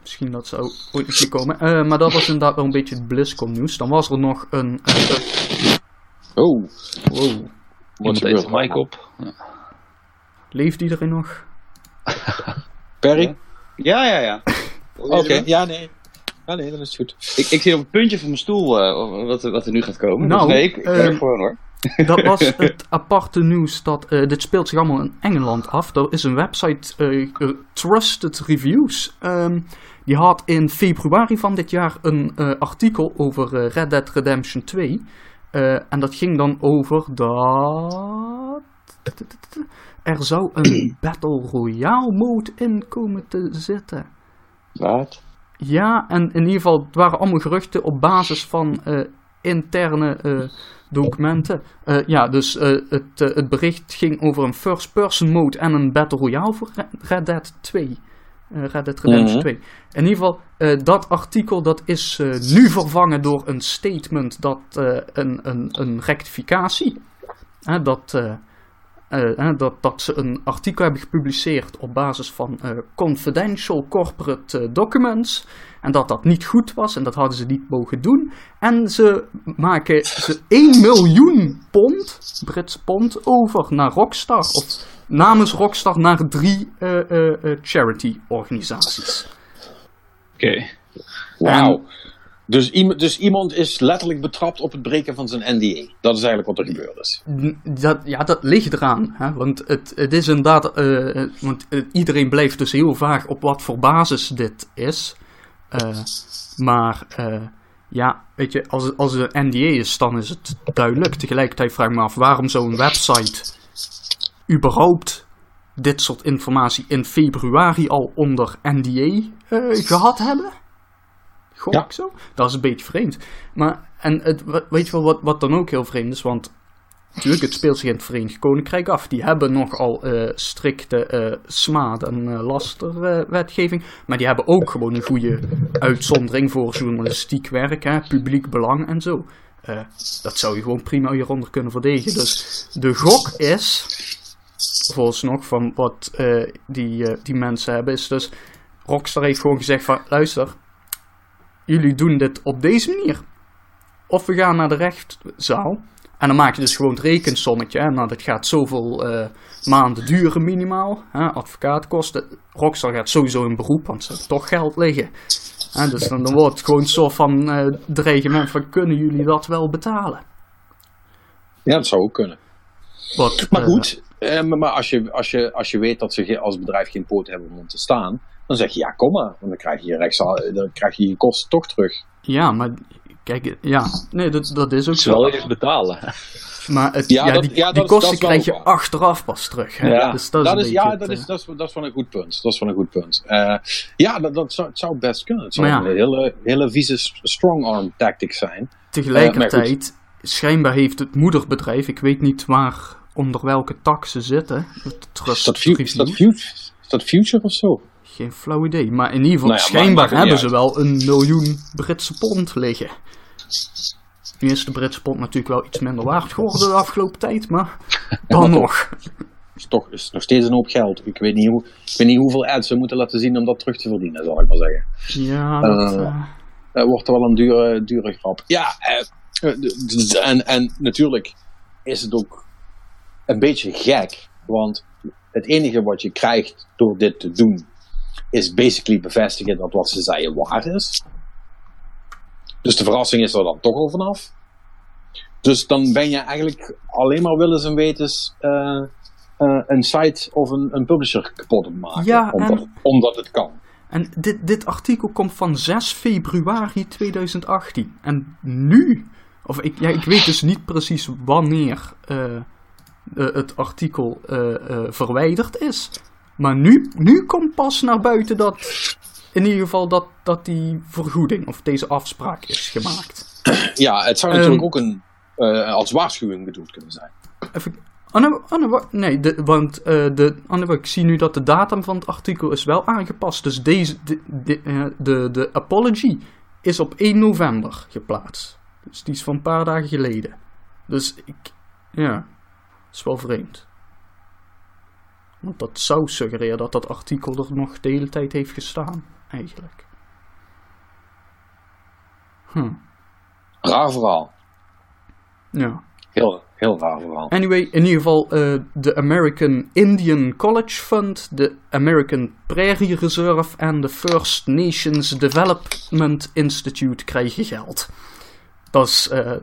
S2: misschien dat zou ooit nog komen. Eh, maar dat was inderdaad wel een beetje het BlizzCon nieuws. Dan was er nog een...
S1: Oh,
S2: wow,
S4: Iemand
S1: er
S4: zijn mic op.
S2: leeft iedereen nog?
S1: Perry?
S3: Ja, ja, ja.
S1: Oké, ja, nee. Ja, nee, dan is goed.
S3: Ik, ik zit op het puntje van mijn stoel eh, wat, wat er nu gaat komen.
S2: Nou,
S3: dus nee, ik, ik gewoon hoor.
S2: Dat was het aparte nieuws dat eh, dit speelt zich allemaal in Engeland af. Er is een website, eh, eh, Trusted Reviews. Ehm, die had in februari van dit jaar een artikel over Red Dead Redemption 2. Eh, en dat ging dan over dat. Er zou een Battle Royale mode in komen te zitten.
S3: Wat?
S2: Ja, en in ieder geval, het waren allemaal geruchten op basis van interne documenten. Eh, ja, dus eh, het, eh, het bericht ging over een first-person mode en een Battle Royale voor Re- Red Dead 2. Eh, Red Dead Redemption
S1: Mhm.
S2: 2. In ieder geval, dat artikel dat is nu vervangen door een statement dat een, een, een rectificatie. Dat, dat, dat ze een artikel hebben gepubliceerd op basis van confidential corporate documents. En dat dat niet goed was en dat hadden ze niet mogen doen. En ze maken ze 1 miljoen pond, Britse pond, over naar Rockstar. Of namens Rockstar naar drie eh, eh, eh, charity organisaties.
S4: Oké.
S1: Wauw. Dus, iemand- dus iemand is letterlijk betrapt op het breken van zijn NDA. Dat is eigenlijk wat er gebeurd is.
S2: Dat, ja, dat ligt eraan. Hè? Want het, het is inderdaad. want iedereen blijft dus heel vaag op wat voor basis dit is. Eh, maar eh, ja, weet je, als het, als een NDA is, dan is het duidelijk. Tegelijkertijd vraag ik me af waarom zou een website überhaupt dit soort informatie in februari al onder NDA eh, gehad hebben? Gok
S1: Ja.
S2: ik zo? Dat is een beetje vreemd. Maar, en het, weet je wel wat, wat dan ook heel vreemd is? Want natuurlijk, het speelt zich in het Verenigd Koninkrijk af. Die hebben nogal eh strikte eh smaad- en eh, lasterwetgeving. maar die hebben ook gewoon een goede uitzondering voor journalistiek werk, hè, publiek belang en zo. Dat zou je gewoon prima hieronder kunnen verdedigen. Dus de gok is, volgens nog van wat die, die mensen hebben, is dus... Rockstar heeft gewoon gezegd van, luister, jullie doen dit op deze manier. Of we gaan naar de rechtszaal. En dan maak je dus gewoon het rekensommetje. Hè? Nou, dat gaat zoveel eh, maanden duren minimaal. Hè? Advocaatkosten. Rockstar gaat sowieso in beroep, want ze hebben toch geld liggen. Hè? Dus dan, dan wordt het gewoon een soort van eh, dreigement van... kunnen jullie dat wel betalen?
S1: Ja, dat zou ook kunnen.
S2: Wat,
S1: Maar
S2: eh,
S1: goed, eh, maar als, je, als, je, als je weet dat ze als bedrijf geen poot hebben om te staan, dan zeg je ja, kom maar. Want dan krijg je je, rechtszaal, dan krijg je, je kosten toch terug.
S2: ja, maar... Kijk, ja, nee, dat, dat is ook
S4: Ze wel
S2: zo.
S4: eerst betalen.
S2: Maar het,
S1: Ja,
S2: ja,
S1: dat-
S2: die,
S1: ja,
S2: kosten
S1: is
S2: krijg je achteraf pas terug. Hè?
S1: Ja,
S2: dus dat is,
S1: dat
S2: een
S1: is, ja
S2: het,
S1: dat,
S2: eh,
S1: is, dat, is, dat is wel een goed punt. Dat is wel een goed punt. Eh, ja, dat, dat zou, het zou best kunnen. Het zou een hele, hele vieze strong-arm tactic zijn.
S2: Tegelijkertijd, schijnbaar heeft het moederbedrijf, ik weet niet waar, onder welke tak ze zitten. Het Trust
S1: Is dat, is, dat
S2: Review.
S1: fu- is dat Future of zo?
S2: Geen flauw idee. Maar in ieder geval,
S1: Nou
S2: schijnbaar hebben ze wel een miljoen Britse pond liggen. Nu is de Britse pond natuurlijk wel iets minder waard geworden de afgelopen tijd, maar dan nog.
S1: Is toch is nog steeds een hoop geld. Ik weet, niet hoe, ik weet niet hoeveel ads ze moeten laten zien om dat terug te verdienen, zal ik maar zeggen.
S2: Ja, dat,
S1: Eh,
S2: eh,
S1: Het wordt wel een dure, dure grap. Ja, eh, en, en natuurlijk is het ook een beetje gek. Want het enige wat je krijgt door dit te doen, is basically bevestigen dat wat ze zeiden waar is. Dus de verrassing is er dan toch al vanaf. Dus dan ben je eigenlijk alleen maar willens en wetens eh, eh, een site of een, een publisher kapot het maken.
S2: Ja, en-
S1: omdat, omdat het kan.
S2: En dit, dit artikel komt van 6 februari 2018. En nu, of ik, ja, ik weet dus niet precies wanneer eh, het artikel verwijderd is. Maar nu, nu komt pas naar buiten dat, in ieder geval, dat, dat die vergoeding of deze afspraak is gemaakt.
S1: Ja, het zou
S2: Ehm,
S1: natuurlijk ook een, eh, als waarschuwing bedoeld kunnen zijn.
S2: Even, nee, oh, nee, de, want eh, de, wa- ik zie nu dat de datum van het artikel is wel aangepast. Dus deze, de, de, eh, de, de apology is op 1 november geplaatst. Dus die is van een paar dagen geleden. Dus ik, ja, dat is wel vreemd. Want dat zou suggereren dat dat artikel er nog de hele tijd heeft gestaan, eigenlijk. Hm,
S1: Raar verhaal.
S2: ja.
S1: Heel, heel raar verhaal.
S2: Anyway, in ieder geval eh, de American Indian College Fund, de American Prairie Reserve en de First Nations Development Institute krijgen geld. Dat is eh,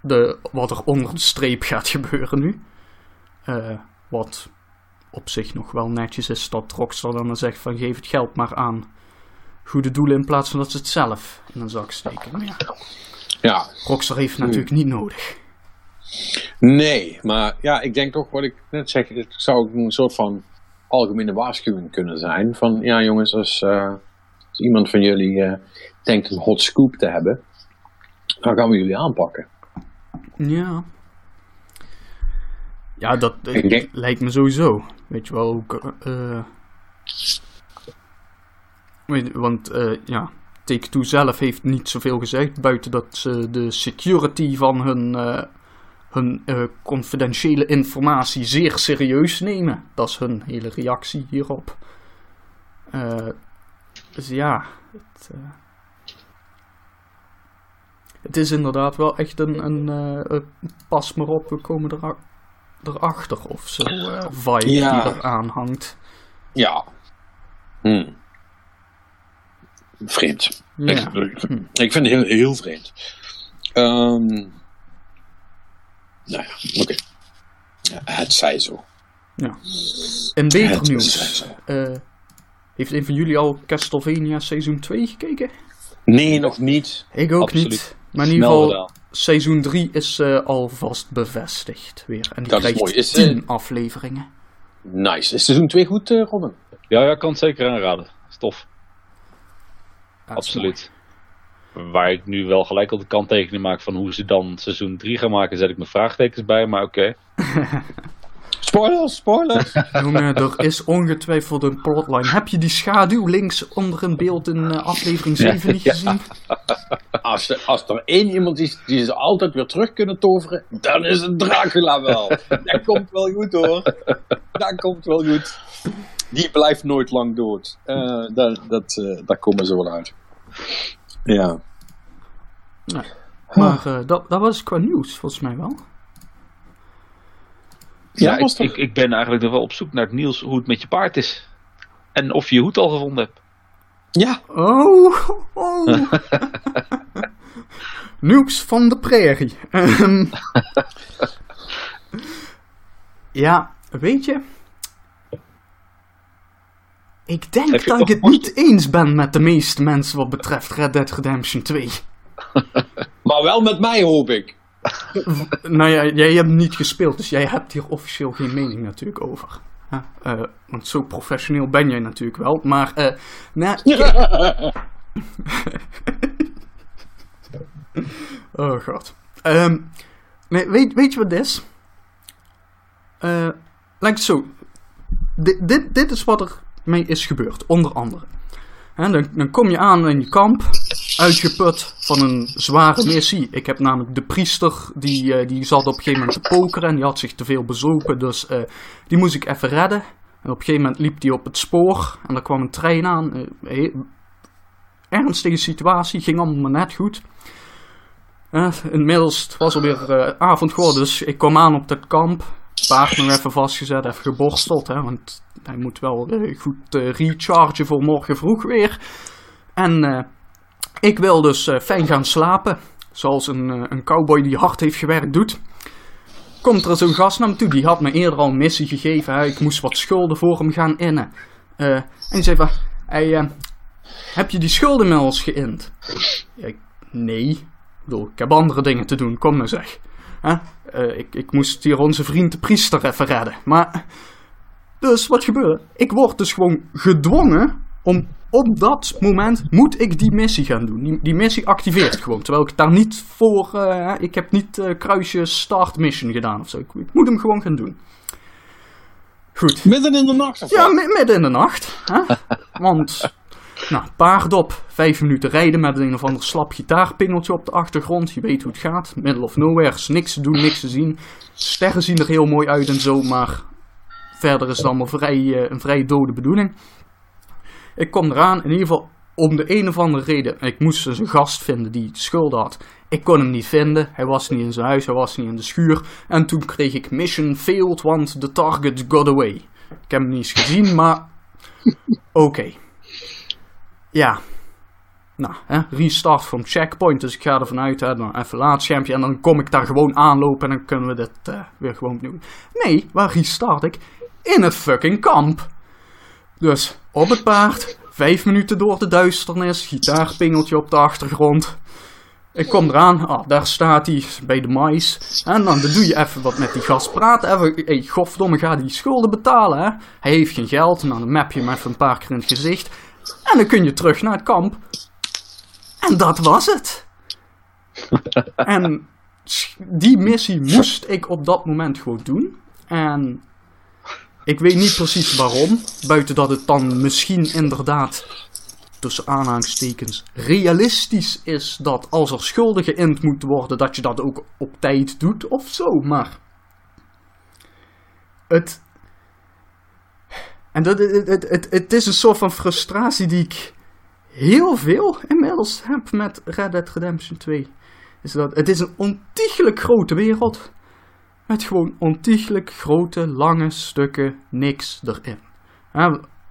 S2: de, wat er onder de streep gaat gebeuren nu. Eh, wat op zich nog wel netjes is dat Rockstar dan zegt van geef het geld maar aan goede doelen in plaats van dat ze het zelf in een zak steken. Maar ja,
S1: Ja,
S2: Rockstar heeft natuurlijk niet nodig.
S1: nee, maar ja, ik denk toch wat ik net zeg, het zou een soort van algemene waarschuwing kunnen zijn. Van ja jongens, als, eh, als iemand van jullie eh, denkt een hot scoop te hebben, dan gaan we jullie aanpakken.
S2: Ja. Ja, dat eh,
S1: denk-
S2: lijkt me sowieso. Weet je wel, ook, Want eh, ja, Take-Two zelf heeft niet zoveel gezegd. Buiten dat ze de security van hun, eh, hun eh, confidentiële informatie zeer serieus nemen. Dat is hun hele reactie hierop. Dus ja, het, het is inderdaad wel echt een, een pas maar op, we komen era- erachter of zo vibe
S1: Ja.
S2: die eraan hangt.
S1: Ja. Hm. Vreemd.
S2: Ja.
S1: Ik, vind het heel, heel vreemd. Ehm nou ja, oké. Ja, het zij zo.
S2: Ja. En beter
S1: Het
S2: nieuws.
S1: zo.
S2: Eh, heeft een van jullie al Castlevania seizoen 2 gekeken?
S1: Nee, nog niet.
S2: Ik ook
S4: Absoluut.
S2: niet. Maar in ieder geval, seizoen 3 is eh, alvast bevestigd weer. En die
S1: Dat is
S2: krijgt
S1: mooi. Is, eh,
S2: 10 afleveringen.
S1: Nice. Is seizoen 2 goed, eh, Robin?
S4: Ja, ja, kan het zeker aanraden. Stof,
S2: Is
S4: absoluut. Waar ik nu wel gelijk al de kanttekening maak van hoe ze dan seizoen 3 gaan maken, zet ik mijn vraagtekens bij, maar oké.
S1: Spoilers, spoilers.
S2: Jongen, er is ongetwijfeld een plotline. Heb je die schaduw links onder een beeld in eh, aflevering 7 niet gezien?
S1: als, er, als er één iemand is die ze altijd weer terug kunnen toveren, dan is het Dracula wel. Dat komt wel goed hoor. Dat komt wel goed. Die blijft nooit lang dood. Eh, dat, dat, eh, daar komen ze wel uit. Ja.
S2: Maar eh, dat, dat was qua nieuws, volgens mij wel.
S1: Ja,
S4: ik, ik, ik ben eigenlijk nog wel op zoek naar het nieuws hoe het met je paard is. En of je je hoed al gevonden hebt.
S1: Ja.
S2: Oh, oh. Nieuws van de prairie. Ehm. ja, weet je. Ik denk
S4: Heb
S2: dat ik het niet eens ben met de meeste mensen wat betreft Red Dead Redemption 2.
S1: Maar wel met mij hoop ik.
S2: Nou ja, jij hebt niet gespeeld, dus jij hebt hier officieel geen mening natuurlijk over. Eh, want zo professioneel ben jij natuurlijk wel. Maar, nou, Oh god. Ehm, nee, weet, weet je wat dit is? Het zo. Dit, dit, is wat er mee is gebeurd, onder andere. Dan, dan kom je aan in je kamp, uitgeput van een zware missie. Ik heb namelijk de priester, die, eh, die zat op een gegeven moment te pokeren en die had zich te veel bezopen. Dus eh, die moest ik even redden. En op een gegeven moment liep die op het spoor en er kwam een trein aan. Eh, ernstige situatie, ging allemaal maar net goed. Inmiddels het was alweer avond geworden, dus ik kwam aan op dat kamp. Paard nog even vastgezet, even geborsteld, hè, want hij moet wel goed eh, rechargen voor morgen vroeg weer. En ik wil dus eh, fijn gaan slapen, zoals een, eh, een cowboy die hard heeft gewerkt doet. Komt er zo'n gast naar me toe, die had me eerder al een missie gegeven, ik moest wat schulden voor hem gaan innen. Eh, en die zei van, hey, heb je die schulden inmiddels geïnd? Ja, ik, nee. Ik heb andere dingen te doen, kom nou zeg. Ik, ik moest hier onze vriend de priester even redden. Maar, dus wat gebeurde? Ik word dus gewoon gedwongen om op dat moment moet ik die missie gaan doen. Die, die missie activeert gewoon. Terwijl ik daar niet voor, eh, ik heb niet eh, kruisje start mission gedaan of zo. Ik, ik moet hem gewoon gaan doen. Goed.
S1: Midden in de nacht of
S2: Ja, midden in de nacht. Hè? Want, nou, paard op, vijf minuten rijden met een of ander slap gitaarpingeltje op de achtergrond. Je weet hoe het gaat. Middle of nowhere, is niks te doen, niks te zien. Sterren zien er heel mooi uit en zo, maar verder is het allemaal vrij, eh, een vrij dode bedoeling. Ik kom eraan, in ieder geval om de een of andere reden. Ik moest dus een gast vinden die schulden had. Ik kon hem niet vinden. Hij was niet in zijn huis, hij was niet in de schuur. En toen kreeg ik mission failed, want the target got away. Ik heb hem niet eens gezien, maar oké. Ja. Nou, hè, restart from checkpoint. Dus ik ga ervan uit, hè, dan even laadschermpje. En dan kom ik daar gewoon aanlopen en dan kunnen we dit eh, weer gewoon opnieuw. Nee, waar restart ik? In het fucking kamp. Dus op het paard, vijf minuten door de duisternis, gitaarpingeltje op de achtergrond. Ik kom eraan, ah, daar staat hij bij de mais. En dan doe je even wat met die gast praten. Even, hey, godverdomme, ga die schulden betalen, hè. Hij heeft geen geld, nou, dan map je hem even een paar keer in het gezicht. En dan kun je terug naar het kamp. En dat was het. en die missie moest ik op dat moment gewoon doen. En ik weet niet precies waarom. Buiten dat het dan misschien inderdaad tussen aanhalingstekens realistisch is dat als er schulden geïnd moeten worden, dat je dat ook op tijd doet of zo. Maar het. En dat, het, het, het, het is een soort van frustratie die ik heel veel inmiddels heb met Red Dead Redemption 2. Is dat het is een ontiegelijk grote wereld. Met gewoon ontiegelijk grote, lange stukken niks erin.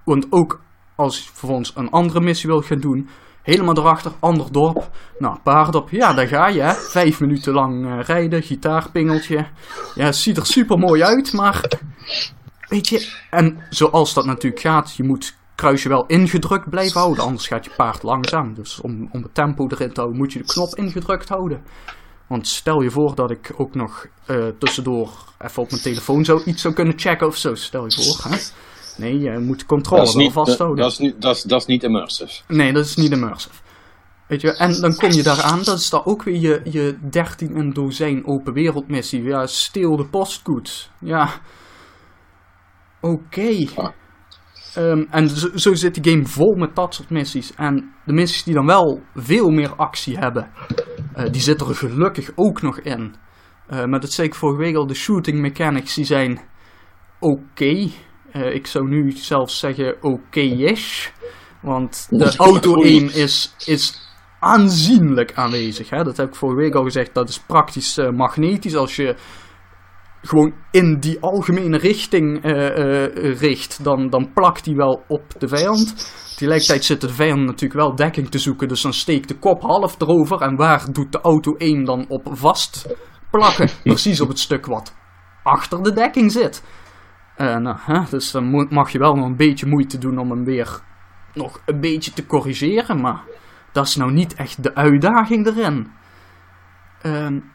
S2: Want ook als je vervolgens een andere missie wil gaan doen, helemaal erachter, ander dorp. Nou, paardop, ja, daar ga je, hè. Vijf minuten lang uh, rijden, gitaarpingeltje. Ja, ziet er super mooi uit, maar. Weet je, en zoals dat natuurlijk gaat, je moet kruisje wel ingedrukt blijven houden, anders gaat je paard langzaam. Dus om, om het tempo erin te houden, moet je de knop ingedrukt houden. Want stel je voor dat ik ook nog uh, tussendoor even op mijn telefoon zo iets zou kunnen checken of zo. Stel je voor, hè. Nee, je moet controle wel
S1: niet,
S2: vasthouden.
S1: Dat, dat, is niet, dat, is, dat is niet immersive.
S2: Nee, dat is niet immersive. Weet je, en dan kom je daaraan, dat is dan ook weer je, je 13 en dozijn open wereldmissie. Ja, steel de postkoets. Ja. Oké. Okay. Ah. Um, en zo, zo, zit die game vol met dat soort missies. En de missies die dan wel veel meer actie hebben, die zitten er gelukkig ook nog in. Uh, maar dat zei ik vorige week al, de shooting mechanics die zijn oké. Okay. Uh, ik zou nu zelfs zeggen oké-ish. Want de auto-aim is, is aanzienlijk aanwezig. Hè? Dat heb ik vorige week al gezegd. Dat is praktisch uh, magnetisch. Als je gewoon in die algemene richting uh, uh, richt, dan, dan plakt die wel op de vijand. Tegelijkertijd zit de vijand natuurlijk wel dekking te zoeken. Dus dan steekt de kop half erover. En waar doet de auto-aim dan op vast plakken? Precies op het stuk wat achter de dekking zit. Uh, nou, hè, dus dan mag je wel nog een beetje moeite doen om hem weer nog een beetje te corrigeren, maar dat is nou niet echt de uitdaging erin. Um,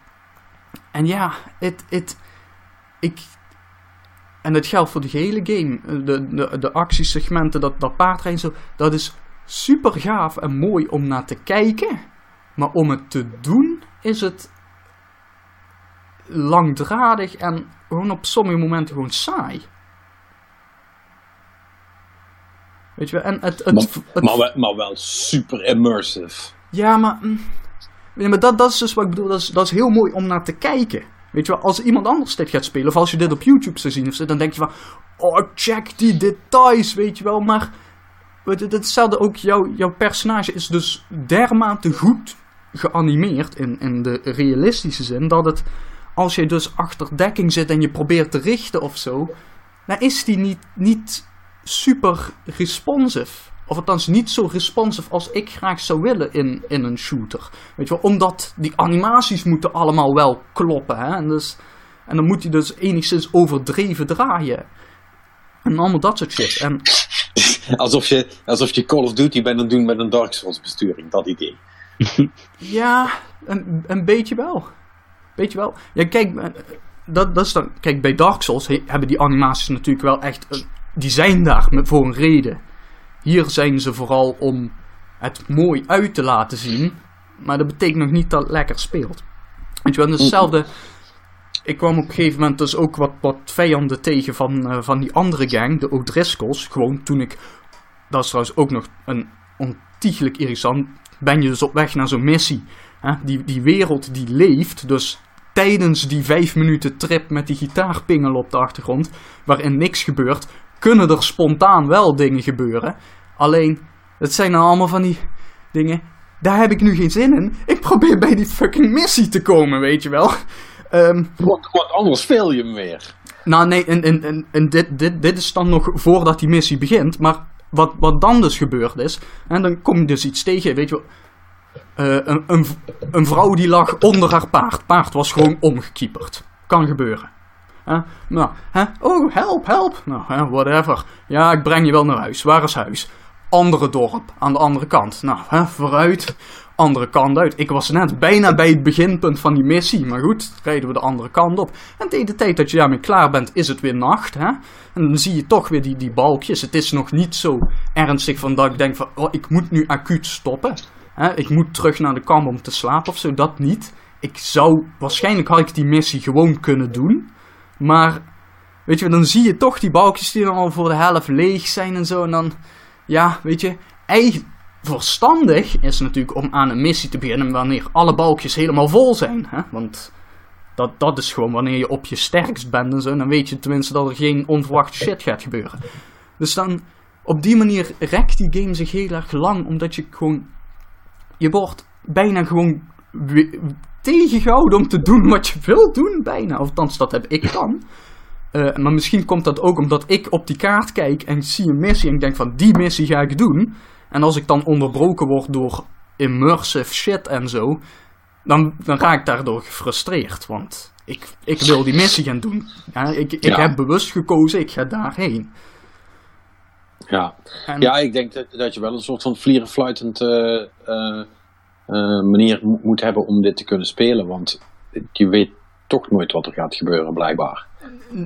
S2: en ja, het, het, ik, en dat geldt voor de hele game. De, de, de actiesegmenten, dat, dat paardrijden zo, dat is super gaaf en mooi om naar te kijken. Maar om het te doen, is het langdradig en gewoon op sommige momenten gewoon saai. Weet je wel, en het... het,
S1: maar,
S2: het,
S1: maar, wel, maar, wel, super immersive.
S2: Ja, maar... Ja, maar dat, dat is dus wat ik bedoel, dat is, dat is heel mooi om naar te kijken. Weet je wel, als iemand anders dit gaat spelen, of als je dit op YouTube zou zien of zo, dan denk je van... Oh, check die details, weet je wel, maar... Hetzelfde ook, jouw, jouw personage is dus dermate goed geanimeerd, in, in de realistische zin, dat het... Als je dus achter dekking zit en je probeert te richten of zo, dan is die niet, niet super responsive. Of althans niet zo responsive als ik graag zou willen in, in een shooter. Weet je wel, omdat die animaties moeten allemaal wel kloppen. Hè? En, dus, en dan moet hij dus enigszins overdreven draaien. En allemaal dat soort shit. En,
S1: alsof, je, alsof je Call of Duty bent aan doen met een Dark Souls besturing, dat idee.
S2: ja, een, een beetje wel. Beetje wel. Ja, kijk, dat, dat is dan, kijk, bij Dark Souls hebben die animaties natuurlijk wel echt die zijn daar voor een reden. Hier zijn ze vooral om het mooi uit te laten zien. Maar dat betekent nog niet dat het lekker speelt. Weet je wel, hetzelfde. Ik kwam op een gegeven moment dus ook wat, vijanden tegen van, uh, van die andere gang, de O'Driscolls. Gewoon toen ik. Dat is trouwens ook nog een ontiegelijk irritant. Ben je dus op weg naar zo'n missie. Hè? Die, die wereld die leeft. Dus tijdens die vijf minuten trip met die gitaarpingel op de achtergrond. Waarin niks gebeurt kunnen er spontaan wel dingen gebeuren. Alleen, het zijn nou allemaal van die dingen. Daar heb ik nu geen zin in. Ik probeer bij die fucking missie te komen, weet je wel. Um,
S1: wat, wat anders veel je meer.
S2: Nou, nee, en, en, en, en dit, dit, dit is dan nog voordat die missie begint. Maar wat, wat dan dus gebeurd is. En dan kom je dus iets tegen, weet je wel. Uh, een, een, een vrouw die lag onder haar paard. Paard was gewoon omgekieperd. Kan gebeuren. Nou? Oh, help, help. Nou, whatever. Ja, ik breng je wel naar huis. Waar is huis? Andere dorp, aan de andere kant. Nou, hè, vooruit. Andere kant uit. Ik was net bijna bij het beginpunt van die missie. Maar goed, rijden we de andere kant op. En tegen de tijd dat je daarmee klaar bent, is het weer nacht. Hè? En dan zie je toch weer die, die balkjes. Het is nog niet zo ernstig van dat ik denk van... Oh, ik moet nu acuut stoppen. Hè? Ik moet terug naar de kamp om te slapen of zo. Dat niet. Ik zou... Waarschijnlijk had ik die missie gewoon kunnen doen. Maar, weet je, dan zie je toch die balkjes die dan al voor de helft leeg zijn en zo. En dan, ja, weet je, eigen, verstandig is natuurlijk om aan een missie te beginnen wanneer alle balkjes helemaal vol zijn. Hè? Want dat, dat is gewoon wanneer je op je sterkst bent en zo. Dan weet je tenminste dat er geen onverwachte shit gaat gebeuren. Dus dan, op die manier rekt die game zich heel erg lang. Omdat je gewoon, je wordt bijna gewoon tegengehouden om te doen wat je wilt doen. Bijna, althans dat heb ik dan. Eh, maar misschien komt dat ook omdat ik op die kaart kijk en zie een missie en ik denk van die missie ga ik doen. En als ik dan onderbroken word door immersive shit en zo, dan, dan raak ik daardoor gefrustreerd. Want ik, ik wil die missie gaan doen. Ja, ik ik
S1: Ja.
S2: heb bewust gekozen, ik ga daarheen.
S1: Ja,
S2: En,
S1: ja ik denk dat, dat je wel een soort van vlierenfluitend eh, eh, eh, manier mo- moet hebben om dit te kunnen spelen. Want je weet toch nooit wat er gaat gebeuren, blijkbaar.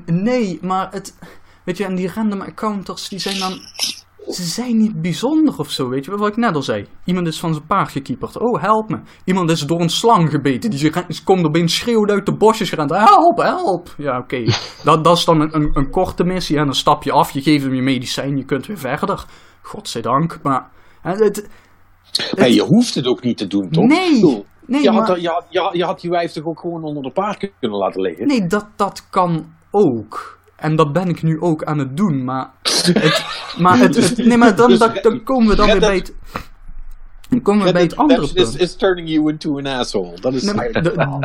S2: Nee, maar het. Weet je, en die random encounters die zijn dan. Ze zijn niet bijzonder of zo, weet je wat ik net al zei. Iemand is van zijn paard gekieperd. Oh, help me. Iemand is door een slang gebeten. Die ze komt opeens schreeuwend uit de bosjes gerend. Help, help. Ja, oké. Dat, dat is dan een, een, een korte missie. En dan stap je af, je geeft hem je medicijn, je kunt weer verder. Godzijdank. Maar. hè, Het,
S1: Hey, je hoeft het ook niet te doen, toch?
S2: Nee,
S1: bedoel,
S2: nee,
S1: je, had,
S2: maar-
S1: er- je, had, je, had, je had die wijf toch ook gewoon onder de paard kunnen laten liggen?
S2: Nee, dat, dat kan ook. En dat ben ik nu ook aan het doen, maar... Het, maar het, het- nee, maar dan,
S1: Dus
S2: dan, dan komen we dan weer bij het... Dan komen we bij het andere
S1: is,
S2: punt.
S1: is turning you into an asshole. Dat is
S2: Nee, maar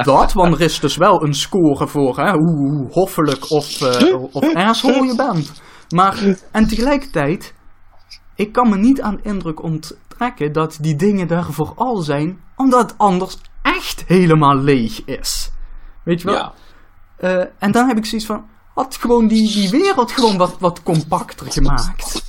S2: dat, want er is dus wel een score voor hè, hoe, hoe hoffelijk of, eh of asshole je bent. Maar, en tegelijkertijd, ik kan me niet aan de indruk onttrekken dat die dingen daar vooral zijn, omdat het anders echt helemaal leeg is. Weet je wel?
S1: ja.
S2: Eh, en dan heb ik zoiets van, had gewoon die, die wereld gewoon wat, wat compacter gemaakt.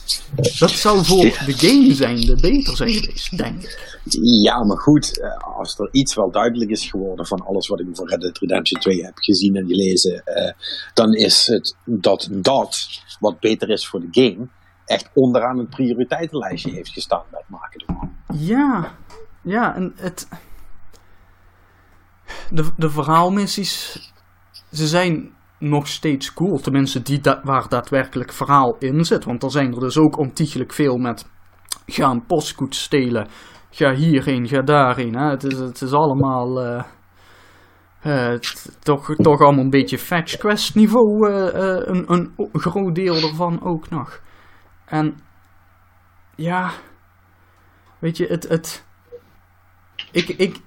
S2: Dat zou voor de game zijnde beter zijn geweest, denk ik.
S1: ja, maar goed, eh, als er iets wel duidelijk is geworden van alles wat ik voor Red Dead Redemption 2 heb gezien en gelezen, eh, dan is het dat dat, wat beter is voor de game, echt onderaan het prioriteitenlijstje heeft gestaan bij het maken ervan.
S2: Ja, ja, en het. De, de verhaalmissies, ze zijn nog steeds cool. Tenminste, die da- waar daadwerkelijk verhaal in zit. Want er zijn er dus ook ontiegelijk veel met. Ga een postkoet stelen. Ga hierheen, ga daarheen. Hè. Het, is, het is allemaal. eh, eh, toch, toch allemaal een beetje fetch quest niveau. eh, een, een, een groot deel ervan ook nog. En. Ja. Weet je, het. het ik, ik,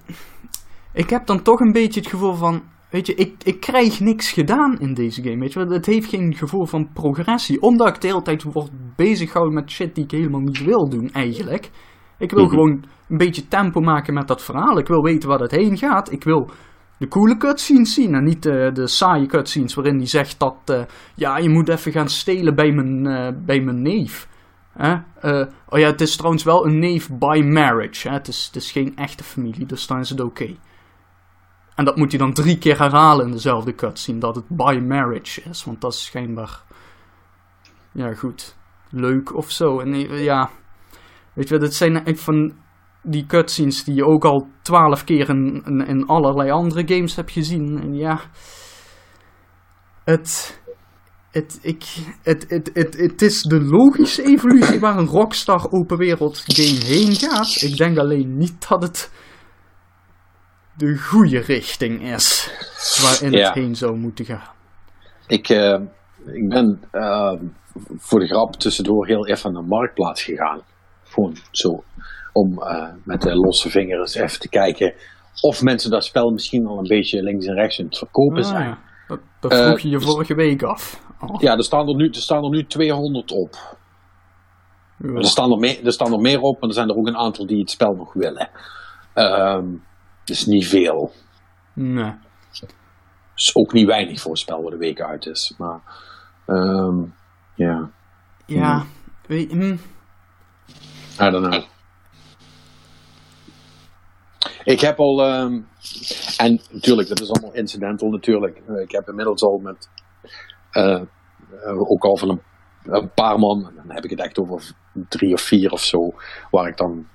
S2: ik heb dan toch een beetje het gevoel van. Weet je, ik, ik krijg niks gedaan in deze game. Weet je, het heeft geen gevoel van progressie. Omdat ik de hele tijd word bezig gehouden met shit die ik helemaal niet wil doen, eigenlijk. Ik wil
S1: Mhm.
S2: gewoon een beetje tempo maken met dat verhaal. Ik wil weten waar het heen gaat. Ik wil de coole cutscenes zien. En niet de, de saaie cutscenes waarin hij zegt dat. eh, ja, je moet even gaan stelen bij mijn, eh, bij mijn neef. Eh, oh ja, het is trouwens wel een neef by marriage. Hè? Het, is, het is geen echte familie, dus dan is het oké. En dat moet hij dan drie keer herhalen in dezelfde cutscene, dat het by marriage is. Want dat is schijnbaar, ja goed, leuk of zo. En eh, ja, weet je, dat zijn van die cutscenes die je ook al twaalf keer in, in, in allerlei andere games hebt gezien. En ja, het... Het, ik, het, het, het, het is de logische evolutie waar een Rockstar open wereld game heen gaat. Ik denk alleen niet dat het de goede richting is waarin
S1: Ja.
S2: het heen zou moeten gaan.
S1: Ik, eh, ik ben eh, voor de grap tussendoor heel even naar de marktplaats gegaan. Gewoon zo. Om eh, met de losse vingers even te kijken of mensen dat spel misschien al een beetje links en rechts aan het verkopen
S2: Ah,
S1: zijn.
S2: Dat, dat vroeg
S1: Eh,
S2: je je
S1: dus-
S2: vorige week af. Oh,
S1: Ja, er staan er, nu, er staan er nu 200 op.
S2: ja.
S1: Er staan er, meer, er staan er meer op, maar er zijn er ook een aantal die het spel nog willen. Ehm dus niet veel.
S2: Nee.
S1: Dus ook niet weinig voor een spel waar de week uit is. Maar ehm, ja,
S2: Ja, weet je, hm.
S1: I don't know. Ik heb al, ehm, en natuurlijk, dat is allemaal incidental natuurlijk. Eh, Ik heb inmiddels al met, eh, eh, ook al van een, een paar man, dan heb ik het echt over drie of vier of zo, waar ik dan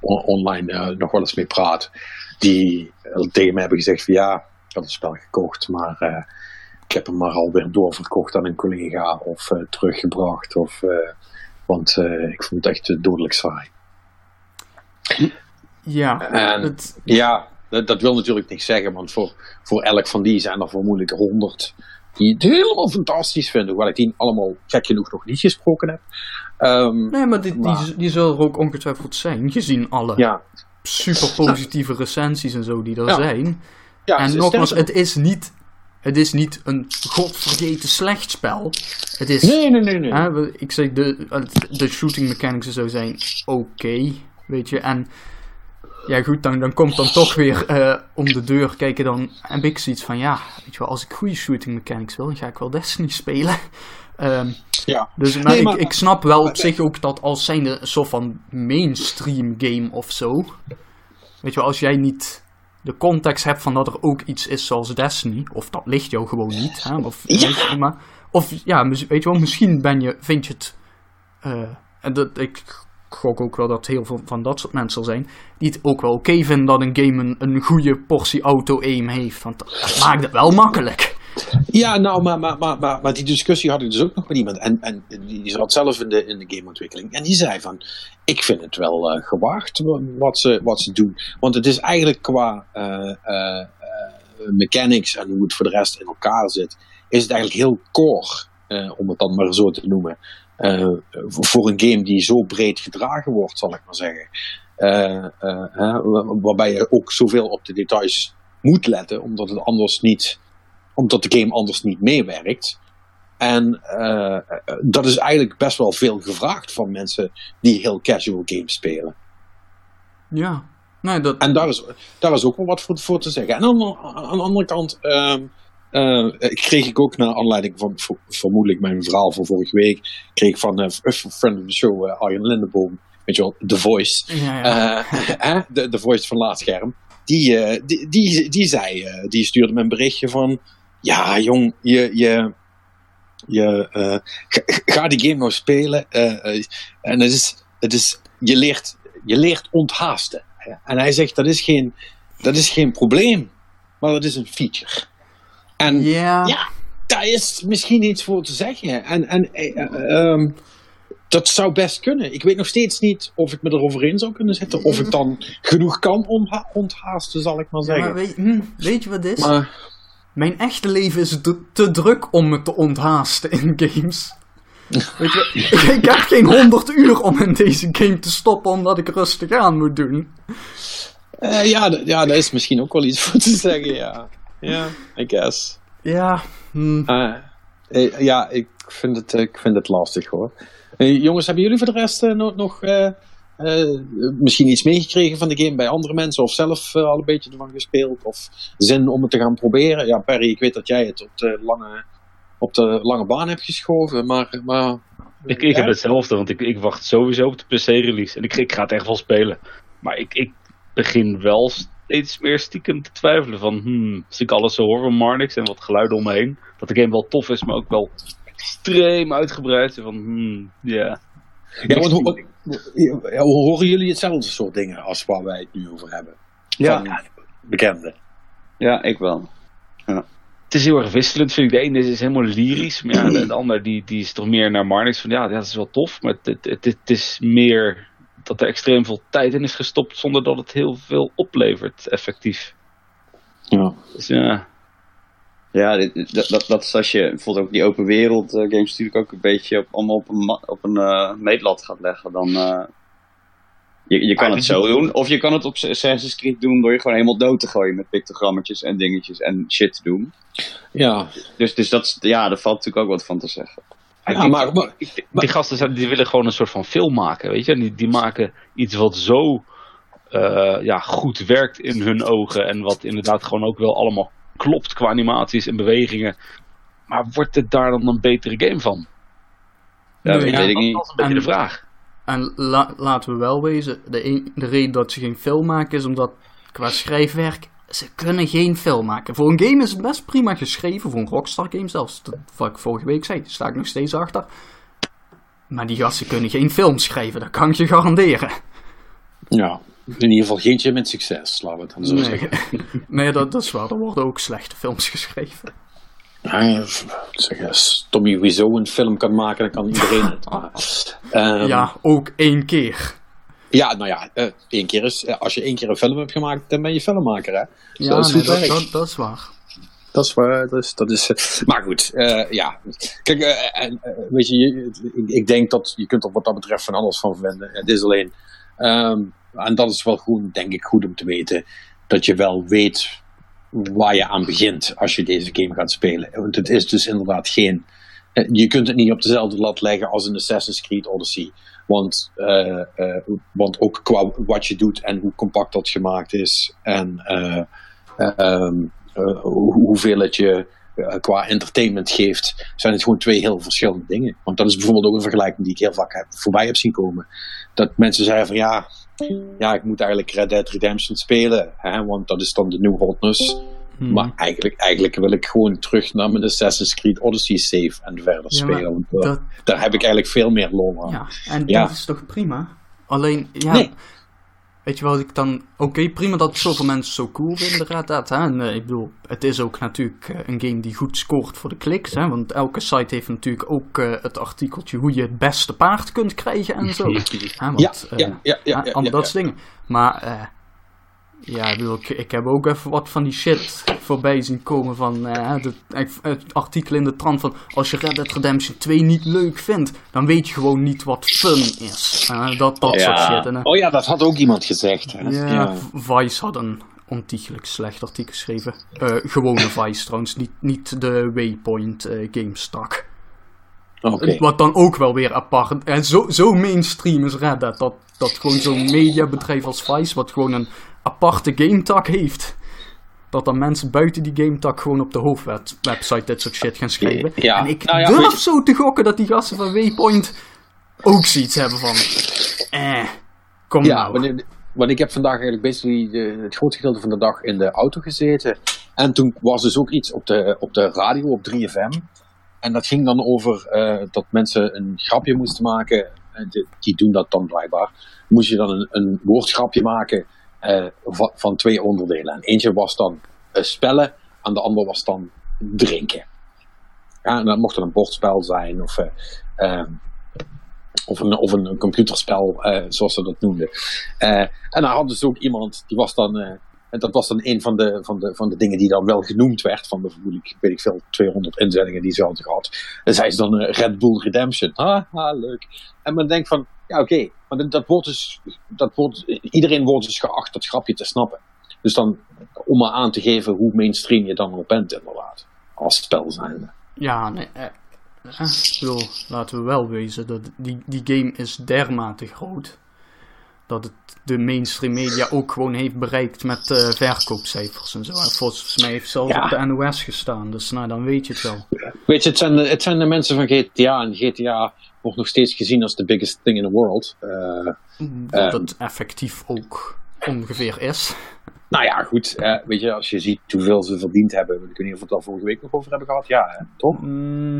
S1: on- online nog wel eens mee praat. Die tegen me hebben gezegd van ja, ik had het spel gekocht, maar ik heb hem maar alweer doorverkocht aan een collega of teruggebracht. Of, want ik vond het echt dodelijk saai.
S2: Ja,
S1: En-
S2: het,
S1: Ja, dat, dat wil natuurlijk niks zeggen, want voor, voor elk van die zijn er vermoedelijk honderd die het helemaal fantastisch vinden, hoewel ik die allemaal gek genoeg nog niet gesproken heb. Ehm,
S2: nee, maar die, die,
S1: Maar-
S2: die zullen er ook ongetwijfeld zijn, gezien alle
S1: ja,
S2: super positieve recensies en zo die er
S1: Ja.
S2: zijn.
S1: ja,
S2: en nogmaals, het is niet, het is niet een godvergeten slecht spel. Het is,
S1: Nee, nee, nee, nee.
S2: hè, we- ik zeg, de, de shooting mechanics en zo zijn oké, weet je. En ja goed, dan, dan komt dan toch weer eh, om de deur kijken. Dan heb ik zoiets van, ja, weet je wel, als ik goede shooting mechanics wil, dan ga ik wel Destiny spelen. Ehm,
S1: ja.
S2: dus maar
S1: Nee,
S2: ik,
S1: maar-
S2: ik snap wel op zich ook dat als zijnde een soort van mainstream game of zo. Weet je wel, als jij niet de context hebt van dat er ook iets is zoals Destiny, of dat ligt jou gewoon niet. Hè? Of,
S1: Ja.
S2: weet je, maar, of ja, weet je wel, misschien ben je, vind je het. eh, en dat, ik gok ook wel dat heel veel van dat soort mensen zijn. Die het ook wel oké vinden dat een game een, een goede portie auto-aim heeft. Want dat, maakt het wel makkelijk.
S1: Ja, nou, maar, maar, maar, maar, die discussie had ik dus ook nog met iemand. En, en die, zat zelf in de, in de gameontwikkeling. En die zei van, ik vind het wel eh, gewaagd wat ze, wat ze doen. Want het is eigenlijk qua eh, eh, mechanics en hoe het voor de rest in elkaar zit, is het eigenlijk heel core, om het dan maar zo te noemen. Eh, voor- een game die zo breed gedragen wordt, zal ik maar zeggen. Eh, eh, waarbij je ook zoveel op de details moet letten, omdat het anders niet omdat de game anders niet meewerkt. En dat is eigenlijk best wel veel gevraagd van mensen die heel casual games spelen.
S2: Ja. Nee, dat,
S1: En daar is, daar is ook wel wat voor, voor te zeggen. En aan, aan de andere kant ehm, eh, kreeg ik ook naar aanleiding van ver- vermoedelijk mijn verhaal van vorige week, kreeg ik van eh, een friend of the show, eh, Arjen Lindeboom, weet je wel, The Voice.
S2: ja, ja.
S1: De, de voice van Laatscherm. Die, die, die, die zei, die stuurde me een berichtje van, ja jong, je, je, je ga, ga die game nou spelen. en het is, het is, je leert, je leert onthaasten. En hij zegt, dat is geen, dat is geen probleem, maar dat is een feature. En
S2: ja.
S1: ja, daar is misschien iets voor te zeggen. En, en eh, eh, ehm, dat zou best kunnen. Ik weet nog steeds niet of ik me erover in zou kunnen zetten. Of ik dan genoeg kan ontha- onthaasten, zal ik maar
S2: Ja,
S1: zeggen.
S2: maar weet, hm, weet je wat het is?
S1: Maar,
S2: Mijn echte leven is te, druk om me te onthaasten in games. Weet je, ik, heb geen 100 uur om in deze game te stoppen omdat ik rustig aan moet doen.
S1: eh, ja, ja, daar is misschien ook wel iets voor te zeggen, ja. Ja, I guess.
S2: Ja, hm,
S1: Eh, eh, ja, ik vind, het, ik vind het lastig hoor. Eh, jongens, hebben jullie voor de rest eh, nog, nog eh, eh, misschien iets meegekregen van de game bij andere mensen? Of zelf al een beetje ervan gespeeld? Of zin om het te gaan proberen? Ja, Perry, ik weet dat jij het op de lange, op de lange baan hebt geschoven, maar... maar
S4: Ik, ik heb hetzelfde, want ik, ik wacht sowieso op de PC-release. En ik, ik ga het echt wel spelen. Maar ik, ik begin wel steeds meer stiekem te twijfelen van... Hmm, als ik alles zo hoor van Marnix en wat geluiden om me heen... dat de game wel tof is, maar ook wel extreem uitgebreid. Van, hmm, ja.
S1: Ja, want ho- ja, horen jullie hetzelfde soort dingen als waar wij het nu over hebben?
S3: Ja.
S1: Van bekenden.
S3: Ja, ik wel.
S4: Het is heel erg wisselend, vind ik. De ene is, is helemaal lyrisch, maar ja, de, de ander die, die is toch meer naar Marnix van... ja, dat is wel tof, maar het, het, het, het is meer dat er extreem veel tijd in is gestopt... zonder dat het heel veel oplevert, effectief.
S1: Ja.
S4: Dus ja...
S3: Ja, dit- dat, dat, dat is als je bijvoorbeeld ook die open wereld eh, games natuurlijk ook een beetje op, allemaal op een, op een eh, meetlat gaat leggen, dan... eh, je, je kan
S1: Ah,
S3: het zo doen, of je kan het op Assassin's Creed doen door je gewoon helemaal dood te gooien met pictogrammetjes en dingetjes en shit te doen.
S1: Ja,
S3: Dus, dus dat, ja, daar valt natuurlijk ook wat van te zeggen.
S1: Ja maar, maar
S4: Die gasten zijn- die willen gewoon een soort van film maken, weet je. Die, die maken iets wat zo eh, ja, goed werkt in hun ogen. En wat inderdaad gewoon ook wel allemaal klopt qua animaties en bewegingen. Maar wordt het daar dan een betere game van?
S3: Ja,
S2: Nee,
S3: weet,
S2: ja.
S3: weet ik
S4: Dat
S3: niet.
S4: is een beetje
S2: En-
S4: de vraag.
S2: En la- laten we wel wezen, de, een- de reden dat ze geen film maken is omdat qua schrijfwerk, ze kunnen geen film maken. Voor een game is het best prima geschreven, voor een Rockstar game zelfs. Dat, wat ik vorige week zei, daar sta ik nog steeds achter. Maar die gasten kunnen geen film schrijven, dat kan ik je garanderen.
S1: ja, in ieder geval geentje met succes, laten we het dan zo
S2: Nee,
S1: zeggen.
S2: nee dat, dat is waar, er worden ook slechte films geschreven.
S1: Ja, zeg, als Tommy Wiseau een film kan maken, dan kan iedereen het. Maar, ehm,
S2: Ja, ook één keer.
S1: Ja, nou ja, eh, één keer is, eh, als je één keer een film hebt gemaakt, dan ben je filmmaker, hè?
S2: Ja,
S1: Zo is
S2: nee, dat, dat, dat is waar.
S1: Dat is waar, dat is, dat is eh, maar goed, ja. Kijk, en, weet je, ik, ik denk dat je kunt er wat dat betreft van alles van vinden. Het is alleen, ehm, en dat is wel goed, denk ik, goed om te weten, dat je wel weet waar je aan begint als je deze game gaat spelen. Want het is dus inderdaad geen, je kunt het niet op dezelfde lat leggen als een Assassin's Creed Odyssey. Want, eh, eh, want ook qua wat je doet en hoe compact dat gemaakt is. En eh, eh, ehm, eh, hoe- hoeveel het je qua entertainment geeft, zijn het gewoon twee heel verschillende dingen. Want dat is bijvoorbeeld ook een vergelijking die ik heel vaak heb, voorbij heb zien komen. Dat mensen zeggen van ja, ja, ik moet eigenlijk Red Dead Redemption spelen, hè, want dat is dan de new hotness.
S2: Hmm.
S1: Maar eigenlijk, eigenlijk wil ik gewoon terug naar mijn Assassin's Creed Odyssey save en verder
S2: Ja,
S1: spelen. Want eh,
S2: dat,
S1: daar heb ik eigenlijk veel meer lol aan.
S2: ja, en
S1: Ja.
S2: dat is toch prima? Alleen, ja,
S1: Nee.
S2: weet je wat ik dan... Oké, prima dat zoveel mensen zo cool vinden, Dead, hè? En, eh, ik bedoel, het is ook natuurlijk eh, een game die goed scoort voor de kliks, hè? Want elke site heeft natuurlijk ook het artikeltje hoe je het beste paard kunt krijgen en zo. Hè, want,
S1: Ja, ja, ja, ja,
S2: Ja,
S1: ja,
S2: allemaal
S1: ja,
S2: dat soort dingen. Maar ja, ik, bedoel, ik, ik heb ook even wat van die shit voorbij zien komen van eh, de, het artikel in de trant van als je Red Dead Redemption 2 niet leuk vindt, dan weet je gewoon niet wat fun is. Eh, dat dat soort shit. En, eh,
S1: Oh ja, dat had ook iemand gezegd. Hè?
S2: ja, Vice had een ontiegelijk slecht artikel geschreven. Eh, gewone Vice trouwens, niet, niet de Waypoint eh GameStack.
S1: Oké.
S2: Wat dan ook wel weer apart. En zo, zo mainstream is Red Dead. Dat, dat gewoon zo'n mediabedrijf als Vice, wat gewoon een aparte gametak heeft. Dat dan mensen buiten die gametak gewoon op de hoofdwebsite dit soort shit gaan schrijven.
S1: Ja,
S2: En ik
S1: nou ja,
S2: durf zo te gokken dat die gasten van Waypoint ook zoiets hebben van. Eh, kom
S1: Ja,
S2: nou.
S1: want, want ik heb vandaag eigenlijk basically de, het grootste gedeelte van de dag in de auto gezeten. En toen was dus ook iets op de, op de radio, op 3FM. En dat ging dan over eh, dat mensen een grapje moesten maken. En die, die doen dat dan blijkbaar. Moest je dan een, een woordgrapje maken eh, van, twee onderdelen. En eentje was dan eh, spellen, en de ander was dan drinken. Ja, en dat mocht dan een bordspel zijn of, eh, ehm, of, een, of een computerspel, zoals ze dat noemden. En dan hadden ze ook iemand, die was dan, en dat was dan een van de, van, de, van de dingen die dan wel genoemd werd, van de weet ik veel, 200 inzendingen die ze hadden gehad. En zei ze dan Red Bull Redemption. Haha, leuk. En men denkt van, ja oké, maar dat, dat wordt dus, dat wordt, iedereen wordt dus geacht dat grapje te snappen. Dus dan, om maar aan te geven hoe mainstream je dan al bent inderdaad, als spel zijnde.
S2: Ja, nee. eh, eh, ik bedoel, laten we wel wezen dat die, die game is dermate groot. Dat het de mainstream media ook gewoon heeft bereikt met eh, verkoopcijfers en zo. En volgens mij heeft zelfs
S1: Ja.
S2: op de NOS gestaan. Dus nou, dan weet je het wel.
S1: Weet je, het zijn, de, het zijn de mensen van GTA en GTA wordt nog steeds gezien als de biggest thing in the world. Eh,
S2: Dat
S1: Ehm.
S2: het effectief ook ongeveer is.
S1: Nou ja, goed. eh, weet je, als je ziet hoeveel ze verdiend hebben. Ik weet niet of we het al vorige week nog over hebben gehad. Ja, hè, toch?
S2: Mm,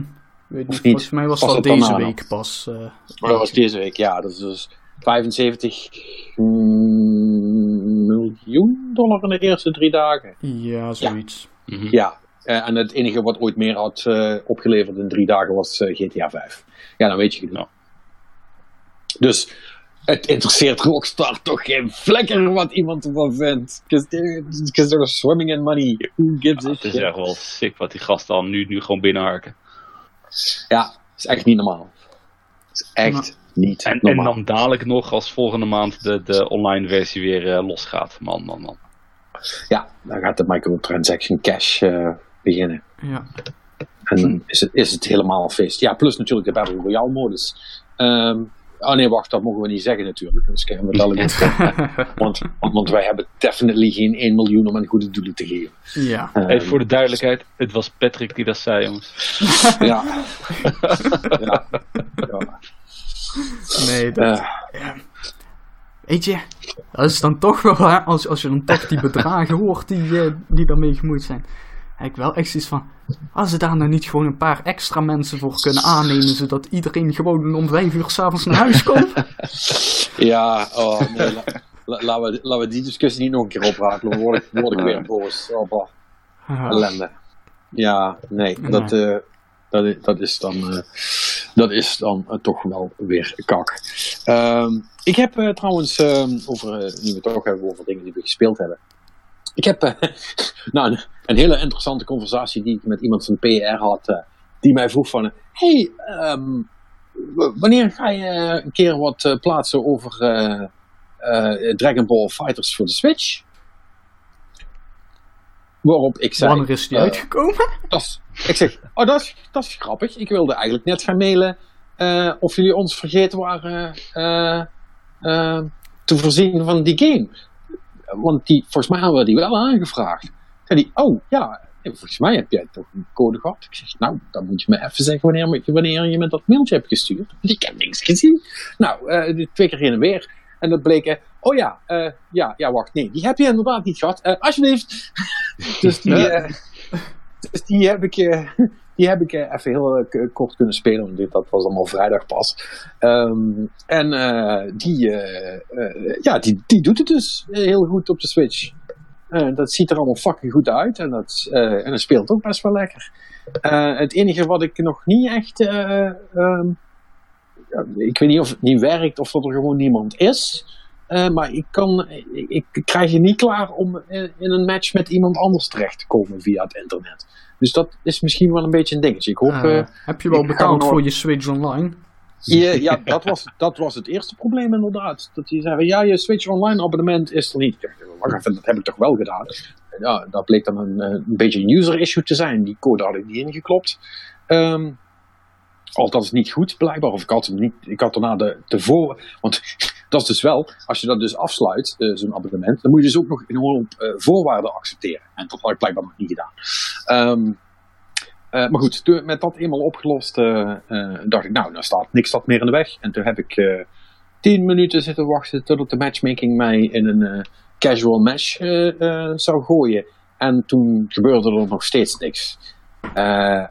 S2: weet niet,
S1: niet?
S2: volgens mij was dat deze week pas. eh,
S1: Maar dat was deze week. Ja, dat is dus 75 mm, miljoen dollar in de eerste drie dagen.
S2: ja, zoiets.
S4: Mhm.
S1: Ja. Eh, en het enige wat ooit meer had eh, opgeleverd in drie dagen was eh, GTA 5. Ja, dan weet je genoeg. Dus het interesseert Rockstar toch geen flikker wat iemand ervan vindt. Because they're swimming in money. Who gives a
S4: Het is echt wel sick wat die gasten al nu, nu gewoon binnenharken.
S1: Ja, is echt niet normaal. is echt niet
S4: En, en
S1: normaal.
S4: dan dadelijk nog als volgende maand de, de online versie weer losgaat. Man, man, man.
S1: Ja, dan gaat de microtransaction cash beginnen.
S2: Ja.
S1: En dan is het, is het helemaal feest. Ja, plus natuurlijk de Battle Royale modus. Ehm oh nee, wacht, dat mogen we niet zeggen natuurlijk. We dadelijk want, want, want wij hebben definitely geen 1 miljoen om aan goede doelen te geven.
S2: ja.
S4: Even voor de duidelijkheid, het was Patrick die dat zei, jongens.
S1: ja. ja. ja.
S2: Nee, dat,
S1: Eh,
S2: Weet je, dat is dan toch wel, hè, als, als je dan toch die bedragen hoort die, eh, die daarmee gemoeid zijn. Heb ik wel echt zoiets van, als ze daar nou niet gewoon een paar extra mensen voor kunnen aannemen, zodat iedereen gewoon om vijf uur s'avonds naar huis komt.
S1: ja, oh nee. la- la- laten, we, laten we die discussie niet nog een keer oprakelen. Dan word ik, word ik weer boos. Oh, ellende. Ja, nee, dat, eh, dat, dat is dan. eh, dat is dan eh, toch wel weer kak. Ehm, ik heb trouwens, ehm, over, nu we het ook hebben over dingen die we gespeeld hebben. Ik heb eh, nou, een, een hele interessante conversatie die ik met iemand van PR had. eh, die mij vroeg van, hey, ehm, wanneer ga je een keer wat eh, plaatsen over eh, eh, Dragon Ball Fighters voor de Switch? Waarop ik zei...
S2: Wanneer is die
S1: eh,
S2: uitgekomen?
S1: dat ik zeg, oh dat is, dat is grappig. Ik wilde eigenlijk net gaan mailen eh, of jullie ons vergeten waren eh, eh, te voorzien van die game. Want die, volgens mij hebben we die wel aangevraagd. Zei die, oh ja, volgens mij heb jij toch een code gehad. Ik zeg, nou, dan moet je me even zeggen wanneer, wanneer je me dat mailtje hebt gestuurd. Want ik heb niks gezien. Nou, eh, twee keer heen en weer. En dat bleek, eh, oh ja, eh, ja, ja, wacht, nee, die heb je inderdaad niet gehad. Eh, alsjeblieft. dus die, dus die heb ik, die heb ik eh, even heel eh, kort kunnen spelen, want dat was allemaal vrijdag pas. Ehm, en eh, die, ja, die, die doet het dus heel goed op de Switch. Dat ziet er allemaal fucking goed uit en dat, en dat speelt ook best wel lekker. Het enige wat ik nog niet echt. eh, ehm, ik weet niet of het niet werkt of dat er gewoon niemand is. Eh, maar ik, kan, ik, ik krijg je niet klaar om in, in een match met iemand anders terecht te komen via het internet. Dus dat is misschien wel een beetje een dingetje. Ik hoop.
S2: Eh,
S1: eh,
S2: heb je wel betaald
S1: nog-
S2: voor je Switch Online?
S1: ja, ja dat, was, dat was het eerste probleem inderdaad. Dat die zeiden, ja, je Switch Online abonnement is er niet. Wacht even, dat heb ik toch wel gedaan. Ja, dat bleek dan een, eh, een beetje een user issue te zijn. Die code had ik niet ingeklopt. Ehm althans niet goed, blijkbaar. Of ik had niet, ik had daarna de, voor... Want dat is dus wel, als je dat dus afsluit, eh, zo'n abonnement, dan moet je dus ook nog gewoon op eh, voorwaarden accepteren. En dat had ik blijkbaar nog niet gedaan. Ehm, eh, maar goed, toen, met dat eenmaal opgelost, dacht ik, nou, nou staat niks dat meer in de weg. En toen heb ik tien minuten zitten wachten totdat de matchmaking mij in een casual match zou gooien. En toen gebeurde er nog steeds niks. Eh, eh,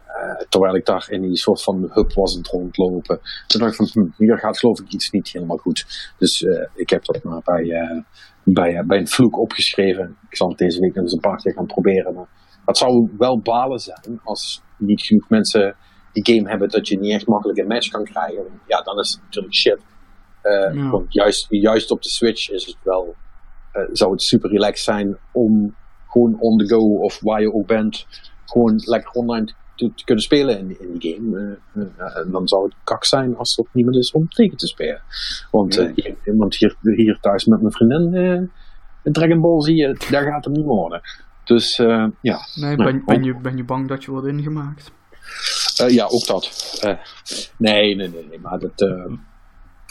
S1: terwijl ik daar in die soort van hub was aan het rondlopen. Toen dacht ik van, hm, hier gaat geloof ik iets niet helemaal goed. Dus eh, ik heb dat maar bij, bij, bij een vloek opgeschreven. Ik zal het deze week nog eens een paar keer gaan proberen. Maar het zou wel balen zijn als niet genoeg mensen die game hebben dat je niet echt makkelijk een match kan krijgen. Ja, dan is het natuurlijk shit.
S2: Ja.
S1: Want juist, juist op de Switch is het wel, zou het super relaxed zijn om gewoon on the go of waar je ook bent, gewoon lekker online te, te kunnen spelen in, in die game. Eh, eh, en dan zou het kak zijn als er niemand is om tegen te spelen. Want, eh, hier, want hier, hier thuis met mijn vriendin, eh, Dragon Ball zie je, daar gaat het niet worden. Dus eh, ja,
S2: Nee,
S1: Nee,
S2: ben, je, ben je bang dat je wordt ingemaakt?
S1: Eh, ja, ook dat. Eh, nee, nee, nee, nee, maar dat. eh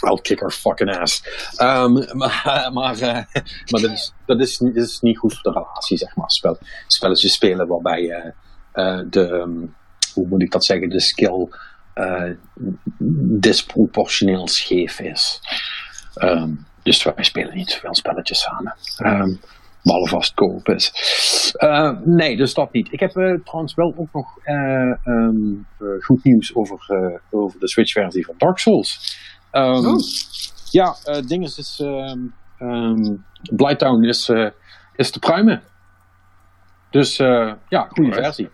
S1: I'll kick her fucking ass. Ehm, maar maar, eh, maar dat, is, dat, is, is niet goed voor de relatie, zeg maar. Spel, spelletjes spelen waarbij de. ehm, hoe moet ik dat zeggen? De skill eh, disproportioneel scheef is. Ehm, dus wij spelen niet zoveel spelletjes samen. Ehm behalve als het koop is. Eh, nee, dus dat niet. Ik heb eh, trouwens wel ook nog eh, eh, goed nieuws over, eh, over de Switch-versie van Dark Souls. Ehm,
S2: Oh.
S1: Ja, eh ding is, is ehm, Blighttown is, eh, is te pruimen. Dus eh, ja, goede versie.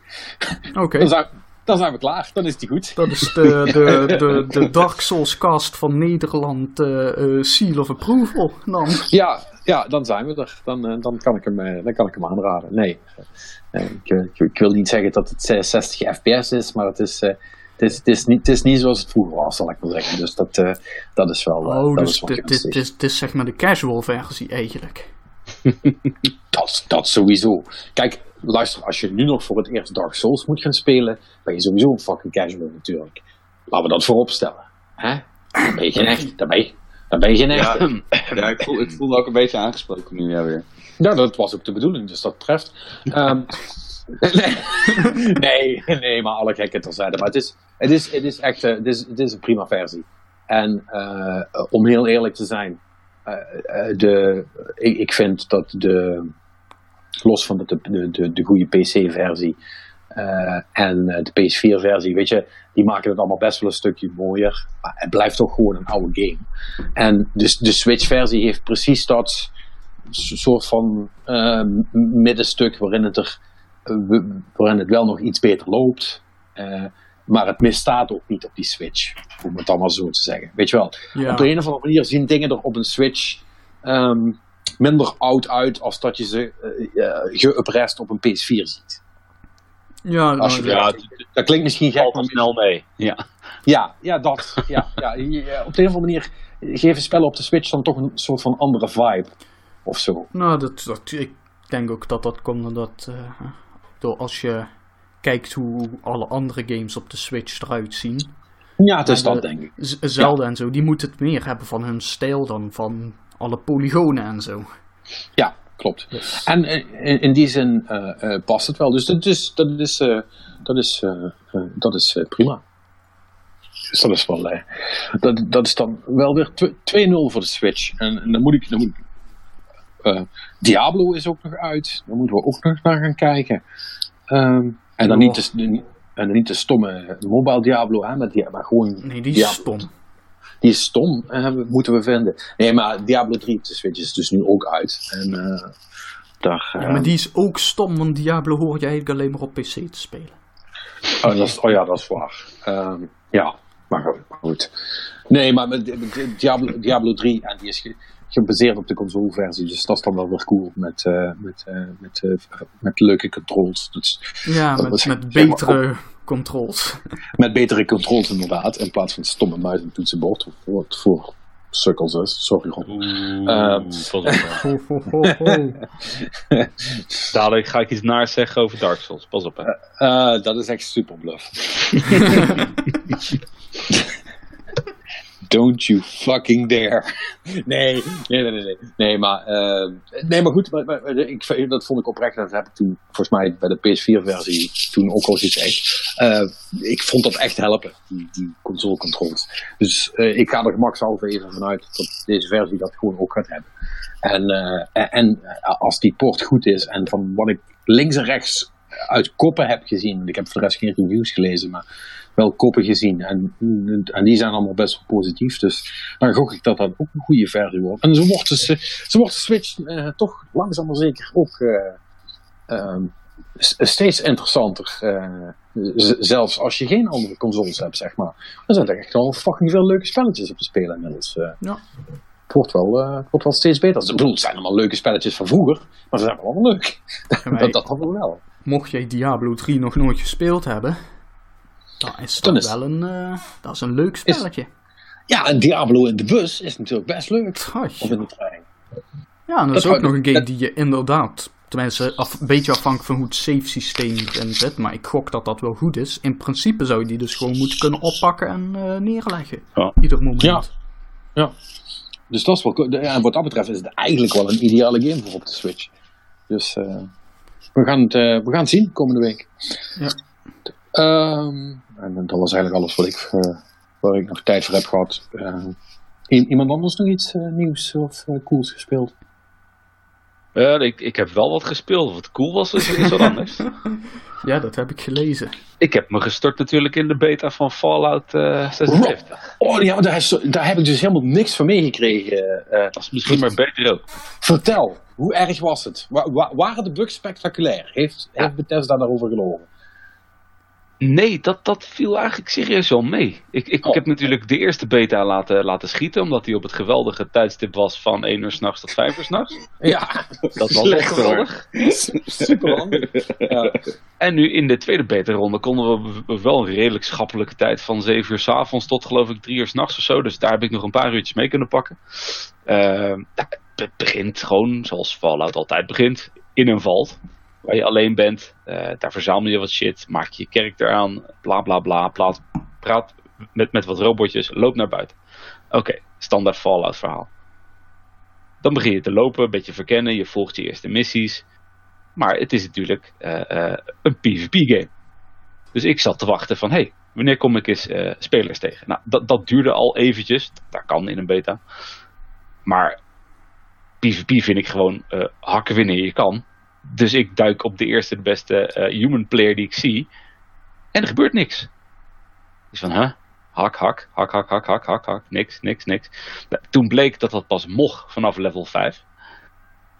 S2: Oké,
S1: Dan, zijn, dan zijn we klaar. Dan is die goed.
S2: dat is de, de, de, de Dark Souls cast van Nederland eh, eh, Seal of Approval dan.
S1: Ja, ja, dan zijn we er. Dan, dan, kan, ik hem, dan kan ik hem aanraden. Nee, ik, ik, ik wil niet zeggen dat het eh, 60 fps is, maar het is, eh, het, is, het, is niet, het is niet zoals het vroeger was, zal ik maar zeggen. Dus dat, eh, dat is wel.
S2: Oh,
S1: dat
S2: dus
S1: is wel
S2: dit, dit, dit is zeg maar de casual versie eigenlijk.
S1: Dat, dat sowieso. Kijk, luister, als je nu nog voor het eerst Dark Souls moet gaan spelen, ben je sowieso een fucking casual natuurlijk. Laten we dat voorop stellen. Hè? Dan ben je geen echt. Dan ben je, dan ben je geen echt.
S3: Ja, ja ik, voel, ik voel me ook een beetje aangesproken nu ja, weer.
S1: Ja, dat was ook de bedoeling, dus dat treft. Ehm, nee, nee, maar alle gekken terzijde. Maar het is, het is, het is echt eh, het is, het is een prima versie. En eh, om heel eerlijk te zijn, de, ik, ik vind dat de, los van de, de, de, de goede PC-versie eh, en eh, de PS4-versie, weet je, die maken het allemaal best wel een stukje mooier. Maar het blijft toch gewoon een oude game. En dus de Switch-versie heeft precies dat soort van eh, middenstuk waarin het, er, eh, waarin het wel nog iets beter loopt. Eh, maar het misstaat ook niet op die Switch. Om het dan maar zo te zeggen. Weet je wel?
S2: Ja.
S1: Op de een of andere manier zien dingen er op een Switch ehm, minder oud uit als dat je ze uh, geüprest op een PS4 ziet.
S2: Ja,
S1: Als je-
S4: Ja,
S1: Dat klinkt misschien gek, maar
S4: al snel mee. Ja.
S1: ja, ja, dat. Ja, ja, op de een of andere manier geven spellen op de Switch dan toch een soort van andere vibe. Of zo.
S2: nou dat, dat, ik denk ook dat dat komt omdat eh, door als je kijkt hoe alle andere games op de Switch eruit zien.
S1: Ja, het is dat,
S2: de-
S1: denk ik.
S2: Z- Zelda en zo, die moeten het meer hebben van hun stijl dan van alle polygonen en zo.
S1: Ja, klopt.
S2: Dus,
S1: En eh, in, in die zin eh, eh, past het wel. Dus dat is, dat is, dat is, dat is prima. Dus dat is wel. dat, dat is dan wel weer tw- 2-0 voor de Switch. En, en dan moet ik. Dan moet ik Diablo is ook nog uit. Daar moeten we ook nog naar gaan kijken. Ehm, en, dan niet de, en dan niet de stomme mobile Diablo, hè, maar, die, maar gewoon.
S2: nee, die is
S1: Diablo.
S2: stom.
S1: Die is stom, moeten we vinden. Nee, maar Diablo 3 op de Switch is dus nu ook uit. En eh, daar.
S2: Ja, maar die is ook stom, want Diablo hoor je eigenlijk alleen maar op PC te spelen.
S1: Oh, dat is, oh ja, dat is waar. Ehm, ja, maar goed. Nee, maar met Di- Di- Diablo, Diablo 3, en die is ge- gebaseerd op de consoleversie, dus dat is dan wel weer cool met, eh, met, eh, met, eh, met leuke controls. Dus,
S2: Ja, met,
S1: was-
S2: met
S1: zeg maar
S2: betere controls.
S1: met betere controls inderdaad, in plaats van stomme muis en toetsenbord voor, voor sukkels is. Sorry Ron.
S4: Dadelijk ga ik iets naars zeggen over Dark Souls. Pas op, hè.
S1: Eh, dat is echt super bluff. Don't you fucking dare. Nee, nee, nee, nee. Nee, maar, eh, nee, maar goed, maar, ik, dat vond ik oprecht. Dat heb ik toen, volgens mij, bij de PS4-versie toen ook al gezegd. Eh, ik vond dat echt helpen, die, die controls. Dus eh, ik ga er gemakshalve even vanuit dat deze versie dat gewoon ook gaat hebben. En, en als die port goed is en van wat ik links en rechts uit koppen heb gezien, ik heb voor de rest geen reviews gelezen, maar wel koppen gezien. En, en die zijn allemaal best wel positief. Dus dan gok ik dat dat ook een goede versie wordt. En zo wordt de, zo wordt de Switch eh, toch langzaam maar zeker ook eh, ehm, steeds interessanter. eh, zelfs als je geen andere consoles hebt, zeg maar. Dan zijn er echt wel fucking veel leuke spelletjes op te spelen inmiddels.
S2: Ja.
S1: Het wordt, wel, het wordt wel steeds beter. Ik bedoel, het zijn allemaal leuke spelletjes van vroeger, maar ze zijn wel allemaal leuk. Dat, dat hadden we wel.
S2: Mocht jij Diablo 3 nog nooit gespeeld hebben, dan is dat
S1: is-
S2: wel een, eh, dat is een leuk spelletje.
S1: Ja, en Diablo in de bus is natuurlijk best leuk.
S2: Gosh.
S1: Of in de trein.
S2: Ja, en dat,
S1: Dat
S2: is ook nog een game
S1: dat-
S2: die je inderdaad, tenminste af, een beetje afhankelijk van hoe het save systeem erin zit, maar ik gok dat dat wel goed is. In principe zou je die dus gewoon moeten kunnen oppakken en eh, neerleggen.
S4: Ja.
S2: Ieder moment.
S1: Ja. Ja. Dus dat is wel cool. En wat dat betreft is het eigenlijk wel een ideale game voor op de Switch. Dus eh, we, gaan het, we gaan het zien komende week.
S2: Ja.
S1: Ehm, en dat was eigenlijk alles wat ik, eh, waar ik nog tijd voor heb gehad. Eh, iemand anders nog iets eh, nieuws of cools gespeeld?
S4: Eh, ik, ik heb wel wat gespeeld. Wat cool was, is, is wat anders.
S2: Ja, dat heb ik gelezen.
S4: ik heb me gestort natuurlijk in de beta van Fallout eh 76.
S1: Oh ja, daar, is, daar heb ik dus helemaal niks van meegekregen. eh.
S4: Dat is misschien maar beter ook.
S1: vertel, hoe erg was het? Wa- wa- waren de bugs spectaculair? Heeft, heeft Bethesda daarover gelogen?
S4: Nee, dat, dat viel eigenlijk serieus wel mee. Ik, ik,
S1: Oh.
S4: heb natuurlijk de eerste beta laten, laten schieten, omdat die op het geweldige tijdstip was van 1 uur s'nachts tot 5 uur s'nachts.
S1: Ja,
S4: Dat was echt geweldig.
S1: super handig. Ja.
S4: En nu in de tweede beta-ronde konden we wel een redelijk schappelijke tijd van 7 uur s'avonds tot geloof ik 3 uur s'nachts of zo. Dus daar heb ik nog een paar uurtjes mee kunnen pakken. Het begint gewoon zoals Fallout altijd begint, in een valt. Waar je alleen bent, Eh, daar verzamel je wat shit, maak je karakter aan, bla bla bla, plaat, praat met, met wat robotjes, loop naar buiten. Oké, standaard Fallout verhaal. Dan begin je te lopen, een beetje verkennen, je volgt je eerste missies. Maar het is natuurlijk eh, eh, een PvP-game. Dus ik zat te wachten van, hey, wanneer kom ik eens spelers tegen? Nou, dat, dat duurde al eventjes. Dat kan in een beta. Maar PvP vind ik gewoon hakken wanneer je kan. Dus ik duik op de eerste de beste eh, human player die ik zie. En er gebeurt niks. Dus van, huh? Hak, hak, hak, hak, hak, hak, hak, hak. Niks, niks, niks. Nou, toen bleek dat dat pas mocht vanaf level 5.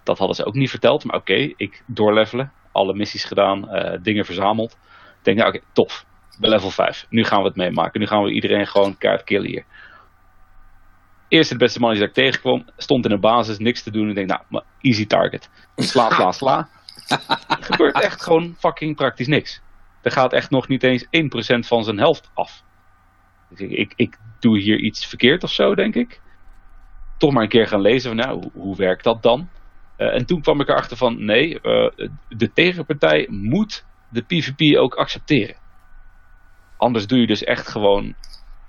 S4: Dat hadden ze ook niet verteld. Maar oké, ik doorlevelen. Alle missies gedaan. eh, dingen verzameld. Ik denk, nou oké, tof. bij level 5. Nu gaan we het meemaken. Nu gaan we iedereen gewoon kaart killen hier. Eerst het beste mannetje dat ik tegenkwam, stond in een basis, niks te doen. Ik denk, nou, easy target. Sla, sla, sla. Er gebeurt echt gewoon fucking praktisch niks. Er gaat echt nog niet eens 1% van zijn helft af. Dus ik, ik, ik doe hier iets verkeerd of zo, denk ik. Toch maar een keer gaan lezen van, nou, hoe, hoe werkt dat dan? Eh, en toen kwam ik erachter van, nee, eh, de tegenpartij moet de PvP ook accepteren. Anders doe je dus echt gewoon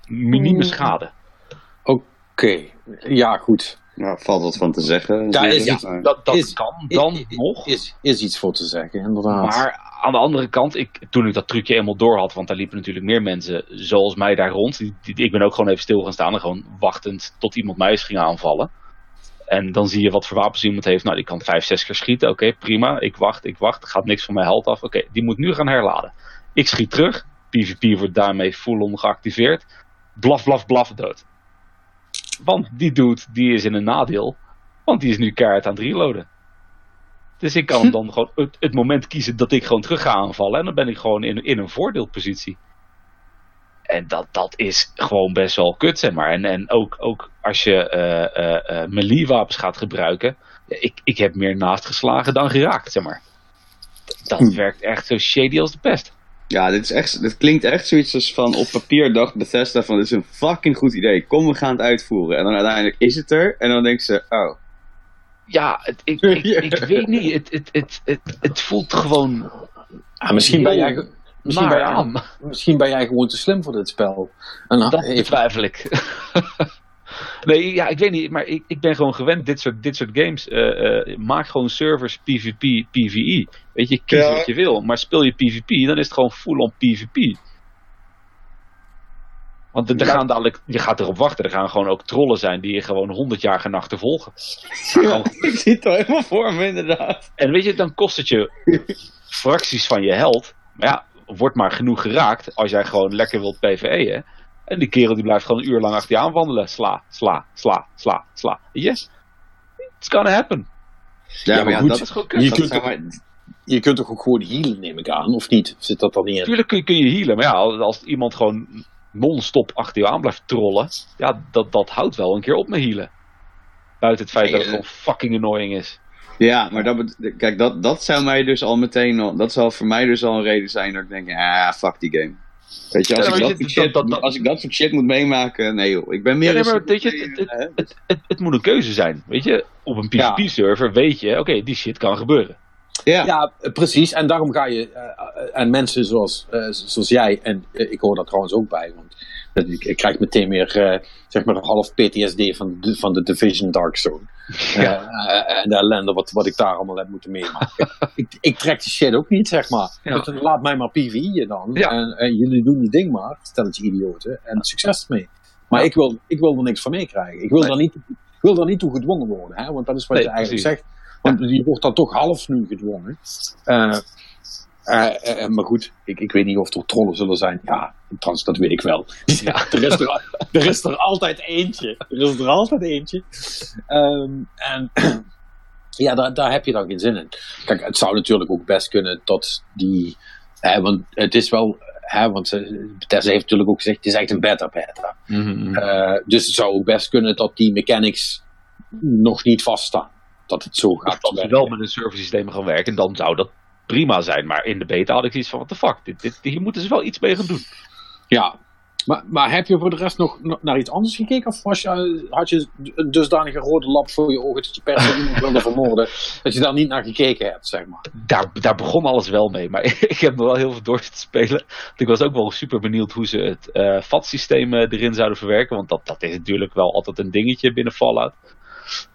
S4: minieme schade.
S1: Oké, ja goed.
S3: Nou, valt wat van te zeggen.
S1: Daar is iets-
S4: Dat, dat
S1: Is-
S4: kan dan
S1: is,
S4: nog.
S1: Is, is iets voor te zeggen, inderdaad.
S4: Maar aan de andere kant, ik, toen ik dat trucje eenmaal door had, want daar liepen natuurlijk meer mensen zoals mij daar rond. Die, die- ik ben ook gewoon even stil gaan staan en gewoon wachtend tot iemand mij eens ging aanvallen. En dan zie je wat voor wapens iemand heeft. Nou, die kan vijf, zes keer schieten. Oké, prima. Ik wacht, ik wacht. Gaat niks van mijn held af. Oké, die moet nu gaan herladen. Ik schiet terug. PvP wordt daarmee full-on geactiveerd. Blaf, blaf, blaf, dood. Want die dude, die is in een nadeel. Want die is nu keihard aan het reloaden. Dus ik kan dan gewoon het, het moment kiezen dat ik gewoon terug ga aanvallen. En dan ben ik gewoon in, in een voordeelpositie. En dat, dat is gewoon best wel kut, zeg maar. En, en ook, ook als je eh eh eh melee wapens gaat gebruiken. Ik, ik heb meer naast geslagen dan geraakt, zeg maar. Dat
S1: Hm.
S4: werkt echt zo shady als de pest.
S3: Ja, dit, is echt, dit klinkt echt zoiets als van op papier dacht Bethesda van dit is een fucking goed idee. Kom, we gaan het uitvoeren. En dan uiteindelijk is het er. En dan denken ze, oh.
S4: Ja, het, ik, ik, ik weet niet. Het, het, het, het, het voelt gewoon
S1: Ah, misschien, ben jij, misschien, ben jij, misschien ben jij gewoon te slim voor dit spel. En dan
S4: Dat betwijfel ik. nee, ja, ik weet niet, maar ik, ik ben gewoon gewend dit soort, dit soort games. eh, eh, maak gewoon servers PvP, PvE. Weet je, kies
S3: Ja.
S4: wat je wil. Maar speel je PvP, dan is het gewoon full-on PvP. Want er,
S1: Ja.
S4: gaan dadelijk, je gaat erop wachten. Er gaan gewoon ook trollen zijn die je gewoon 100 jaar gaan achtervolgen.
S3: Ja, ik zie het al helemaal voor me, inderdaad.
S4: En weet je, dan kost het je fracties van je held. Maar ja, wordt maar genoeg geraakt als jij gewoon lekker wilt PvE. En die kerel die blijft gewoon een uur lang achter je aanwandelen. Sla, sla, sla, sla, sla. Weet je? It's gonna happen.
S3: Ja, maar ja,
S1: goed.
S3: dat,
S4: is gewoon
S1: Je kunt toch-
S3: maar,
S1: je kunt toch ook gewoon healen, neem ik aan, of niet? Zit dat dan niet in?
S4: Natuurlijk kun je, kun je healen. Maar ja, als iemand gewoon non-stop achter je aan blijft trollen. Ja, dat, dat houdt wel een keer op met healen. Buiten het feit
S3: Nee,
S4: dat het gewoon fucking annoying is.
S3: Ja, maar dat, kijk, dat, dat zou mij dus al meteen, dat zal voor mij dus al een reden zijn dat ik denk, ah, fuck die game. Weet je, als,
S4: Ja,
S3: ik, dat,
S4: je-
S3: soort shit,
S4: dat- dat-
S3: als ik dat soort shit moet meemaken, nee joh, ik ben meer
S4: Ja, nee,
S3: een
S4: maar weet je,
S3: single player, hè.
S4: Het, het, het moet een keuze zijn. Weet je, op een
S1: Ja.
S4: PvP-server weet je, oké, die shit kan gebeuren.
S3: Ja,
S1: Ja, precies. En daarom ga je. eh, eh, en mensen zoals, eh, zoals jij, en ik hoor daar trouwens ook bij, want dat- ik, ik krijg meteen weer eh, zeg maar een half PTSD van de, van de Division Dark Zone. Eh, eh, en de ellende wat, wat ik daar allemaal heb moeten meemaken. ik, ik trek die shit ook niet, zeg maar.
S4: Ja.
S1: Dus laat mij maar PvE'en dan.
S4: Ja.
S1: En, en jullie doen je ding maar, stelletje idioten. En succes ermee. Maar
S4: Ja.
S1: ik, wil, ik wil er niks van meekrijgen. Ik wil
S3: Nee.
S1: daar niet, ik wil daar niet toe gedwongen worden, hè? want dat is wat
S4: Nee,
S1: je eigenlijk
S4: precies.
S1: zegt. Want je wordt dan toch half nu gedwongen. Eh, eh, eh, maar goed, ik, ik weet niet of er trollen zullen zijn. Ja, trouwens, dat weet ik wel. Ja, er, is er, er is er altijd eentje. Er is er altijd eentje. Ehm, en ja, daar, daar heb je dan geen zin in. Kijk, het zou natuurlijk ook best kunnen dat die. Hè, want het is wel. Hè, want ze- Bethesda heeft natuurlijk ook gezegd: het is echt een beta-beta. Eh, dus het zou ook best kunnen dat die mechanics nog niet vaststaan. Dat het zo gaat
S4: Als we
S1: werken.
S4: wel met een server systeem gaan werken, dan zou dat prima zijn. Maar in de beta had ik iets van, what the fuck, dit, dit, hier moeten ze wel iets mee gaan doen.
S1: Ja. Maar, maar heb je voor de rest nog naar iets anders gekeken? Of was je, had je een dusdanige rode lap voor je ogen dat je per se iemand wilde vermoorden? Dat je daar niet naar gekeken hebt, zeg maar.
S4: Daar, daar begon alles wel mee, maar ik heb nog wel heel veel door te spelen. Ik was ook wel super benieuwd hoe ze het eh VAT-systeem eh, erin zouden verwerken. Want dat, dat is natuurlijk wel altijd een dingetje binnen Fallout.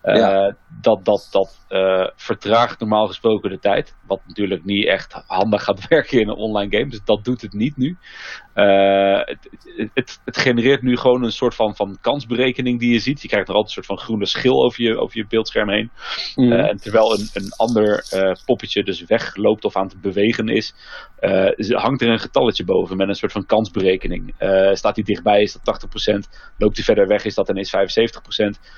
S4: Eh,
S1: Ja.
S4: Dat, dat, dat eh, vertraagt normaal gesproken de tijd. Wat natuurlijk niet echt handig gaat werken in een online game. Dus dat doet het niet nu. Eh, het, het, het, genereert nu gewoon een soort van, van kansberekening die je ziet. Je krijgt er altijd een soort van groene schil over je, over je beeldscherm heen. Eh, en terwijl een, een ander eh, poppetje dus wegloopt of aan het bewegen is, hangt er een getalletje boven met een soort van kansberekening. Staat hij dichtbij is dat 80%, loopt hij verder weg is dat ineens 75%,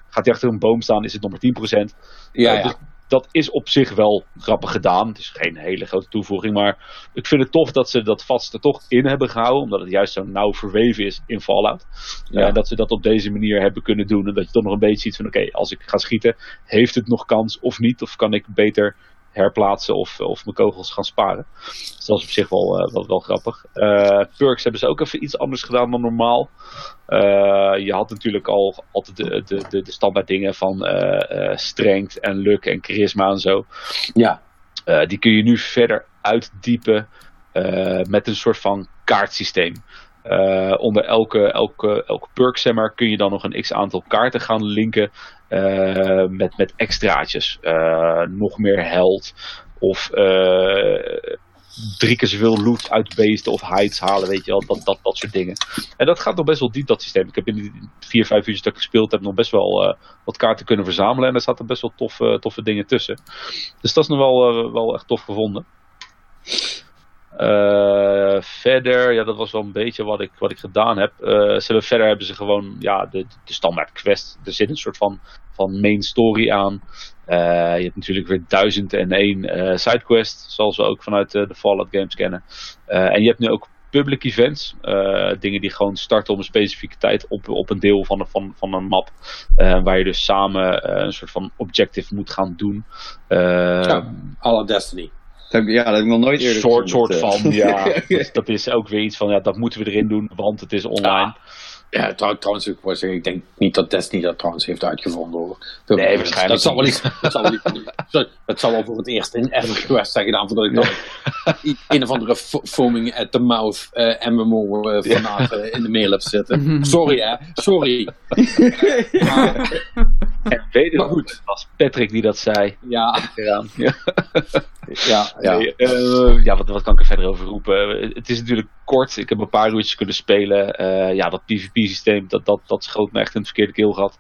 S4: gaat hij achter een boom staan is het nog maar 10%.
S1: ja,
S4: Eh,
S1: ja.
S4: dus dat is op zich wel grappig gedaan. Het is geen hele grote toevoeging, maar ik vind het tof dat ze dat vast er toch in hebben gehouden, omdat het juist zo nauw verweven is in Fallout.
S1: Ja.
S4: En dat ze dat op deze manier hebben kunnen doen en dat je toch nog een beetje ziet van oké, als ik ga schieten, heeft het nog kans of niet? Of kan ik beter herplaatsen of, of mijn kogels gaan sparen? Dus dat is op zich wel, eh, wel, wel grappig. Eh, perks hebben ze ook even iets anders gedaan dan normaal. Eh, je had natuurlijk al altijd de, de, de, de standaard dingen van strength en luck en charisma en zo.
S1: Ja.
S4: Die kun je nu verder uitdiepen met een soort van kaartsysteem. Eh, onder elke, elke, elke perk zeg maar, kun je dan nog een x aantal kaarten gaan linken eh, met, met extraatjes. Eh, nog meer held of eh, drie keer zoveel loot uit beesten of hides halen, weet je wel, dat, dat, dat soort dingen. En dat gaat nog best wel diep, dat systeem. Ik heb in die vier, vijf uur dat ik gespeeld heb nog best wel wat kaarten kunnen verzamelen en er zaten best wel toffe, toffe dingen tussen. Dus dat is nog wel, wel echt tof gevonden. Eh, verder, ja, dat was wel een beetje wat ik, wat ik gedaan heb. Eh, ze hebben, verder hebben ze gewoon ja, de, de standaard quest. Er zit een soort van, van main story aan. Eh, je hebt natuurlijk weer 1001 eh sidequests, zoals we ook vanuit de Fallout games kennen. En je hebt nu ook public events. dingen die gewoon starten op een specifieke tijd op, op een deel van, van, van een map. waar je dus samen een soort van objective moet gaan doen.
S1: Ja. Alle Destiny.
S3: Dat heb, ik- ja, dat heb ik nog nooit eerder
S4: soort,
S3: gezien,
S4: soort
S3: dat, eh.
S4: van, ja. Dat is ook weer iets van, ja, dat moeten we erin doen, want het is online.
S1: Ja, trouw- trouwens, ik, wou zeggen, ik denk niet dat Destiny dat trouwens heeft uitgevonden hoor.
S4: Nee, waarschijnlijk
S1: Dat zal wel
S4: niet.
S1: iets, dat zal wel, iets, dat zal wel voor het eerst in EverQuest zijn gedaan, voordat ik dan i- een of andere fo- foaming at the mouth eh, MMO fanaat eh, in de mail heb zitten. Sorry hè, sorry. Maar,
S4: En wederom
S1: Maar goed.
S4: was Patrick die dat zei.
S1: ja.
S4: Ja,
S1: ja, ja.
S4: Nee, eh, ja wat, wat kan ik er verder over roepen? Het is natuurlijk kort. Ik heb een paar uurtjes kunnen spelen. Eh, ja, dat PvP-systeem, dat, dat, dat schoot me echt in het verkeerde keel gehad.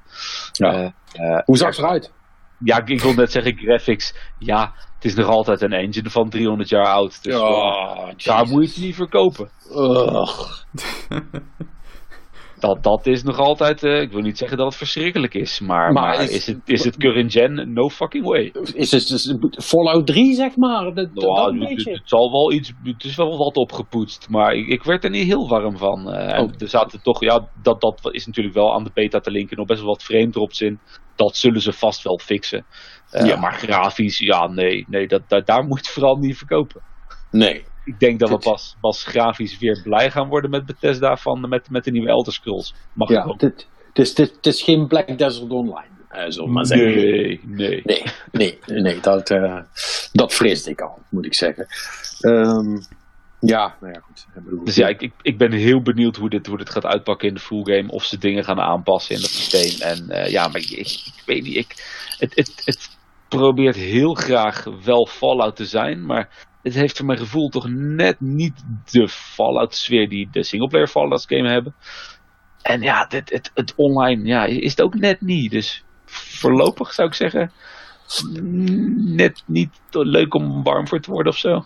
S1: Ja.
S4: Eh, eh,
S1: Hoe zag het eruit?
S4: ja, ik, ik wil net zeggen, graphics. Ja, het is nog altijd een engine van 300 jaar oud. Dus
S1: Ja,
S4: daar moet je het niet verkopen. Dat, dat is nog altijd, eh, ik wil niet zeggen dat het verschrikkelijk is, maar,
S1: Maar
S4: maar
S1: is-
S4: is, het, is het current gen? No fucking way.
S1: Is het dus Fallout 3 zeg maar? Dat, dat,
S4: Nou,
S1: dat een
S4: het, het- zal wel iets, het is wel wat opgepoetst, maar ik, ik werd er niet heel warm van. Eh, en
S1: Oh.
S4: Er zaten toch, ja, dat, dat is natuurlijk wel aan de beta te linken, nog best wel wat frame drops in. Dat zullen ze vast wel fixen. Eh,
S1: Ja.
S4: Maar grafisch, ja, nee, nee dat, dat, daar moet je het vooral niet verkopen.
S1: Nee.
S4: Ik denk dat we pas, pas grafisch weer blij gaan worden met Bethesda van, met, met de nieuwe Elder Scrolls. Mag ik
S1: Ja,
S4: ook?
S1: dit, het, is, dit, het is geen Black Desert Online, we maar zeggen.
S4: Nee, nee.
S1: Nee, nee, nee dat, eh, dat vreesde ik al, moet ik zeggen. Ehm, ja, nou ja, goed.
S4: Dus ja, ik, ik, ik ben heel benieuwd hoe dit, hoe dit gaat uitpakken in de full game. Of ze dingen gaan aanpassen in dat systeem. En eh, ja, maar ik, ik, ik weet niet. Ik, het, het, het probeert heel graag wel Fallout te zijn. Maar het heeft voor mijn gevoel toch net niet de Fallout sfeer die de singleplayer Fallout game hebben. En ja, dit, het, het online ja, is het ook net niet. Dus voorlopig zou ik zeggen. Net niet leuk om warm voor te worden of zo.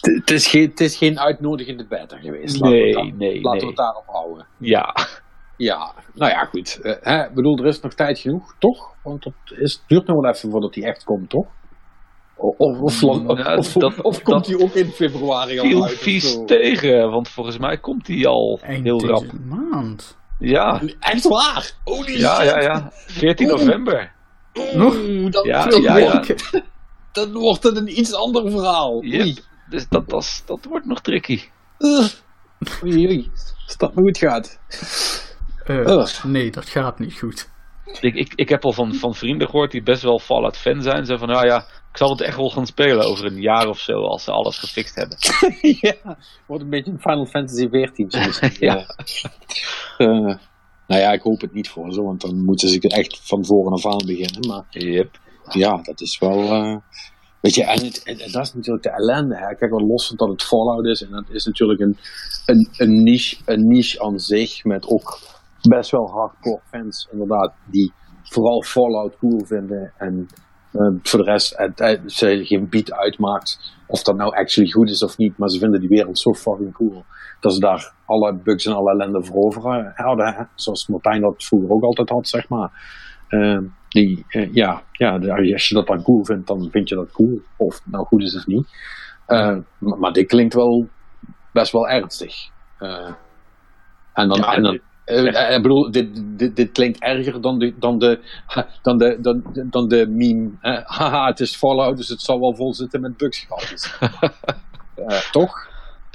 S1: het, is geen, het is geen uitnodigende beta geweest. Laten we
S4: Nee,
S1: daar-
S4: nee,
S1: Laten we het daarop houden.
S4: Ja,
S1: Ja, nou ja, goed. Eh, ik bedoel, er is nog tijd genoeg, toch? Want het, is, het duurt nog wel even voordat die echt komt, toch? Of, of, of, of,
S4: Ja,
S1: of-
S4: dat-
S1: of komt
S4: dat
S1: die ook in februari al uit? of
S4: vies
S1: zo?
S4: tegen, want volgens mij komt die al
S2: Eind
S4: heel rap.
S2: deze maand.
S4: Ja,
S1: Echt waar? Holy
S4: ja,
S1: shit.
S4: ja, ja. 14 november.
S2: Nog?
S1: Oeh, dat,
S4: Ja,
S1: dat
S4: ja, ja.
S1: wordt- dan wordt het een iets ander verhaal.
S4: Yep. Dus dat, dat, dat wordt nog tricky.
S1: Ugh. Oei, oei. Als dat maar goed gaat.
S2: Eh,
S1: Ugh.
S2: nee, dat gaat niet goed.
S4: Ik, ik, ik heb al van, van vrienden gehoord die best wel Fallout fan zijn. Ze van, nou ja, ik zal het echt wel gaan spelen over een jaar of zo, als ze alles gefixt hebben.
S1: ja, wordt een beetje een Final Fantasy 14.
S4: Ja.
S1: Eh, nou ja, ik hoop het niet voor ze, want dan moeten ze echt van voren af aan beginnen. Maar
S4: Yep.
S1: ja, dat is wel. eh, weet je, en, het, en dat is natuurlijk de ellende. Hè. Kijk, wel los van dat het Fallout is, en dat is natuurlijk een, een, een, niche, een niche aan zich, met ook best wel hardcore fans, inderdaad, die vooral Fallout cool vinden. En eh, voor de rest, het, het, ze geen beat uitmaakt of dat nou actually goed is of niet, maar ze vinden die wereld zo fucking cool. Dat ze daar alle bugs en alle ellende voor over eh, hadden. Hè. Zoals Martijn dat vroeger ook altijd had, zeg maar. Ehm, die, eh, ja, ja, als je dat dan cool vindt, dan vind je dat cool. Of het nou goed is of niet. Eh, maar, maar dit klinkt wel best wel ernstig. Eh, en dan,
S4: Ja,
S1: en dan eh, eh, ik bedoel, dit, dit, dit klinkt erger dan de, dan de, dan de, dan, dan de meme. haha, het is Fallout, dus het zal wel vol zitten met bugsgatjes. Eh, toch?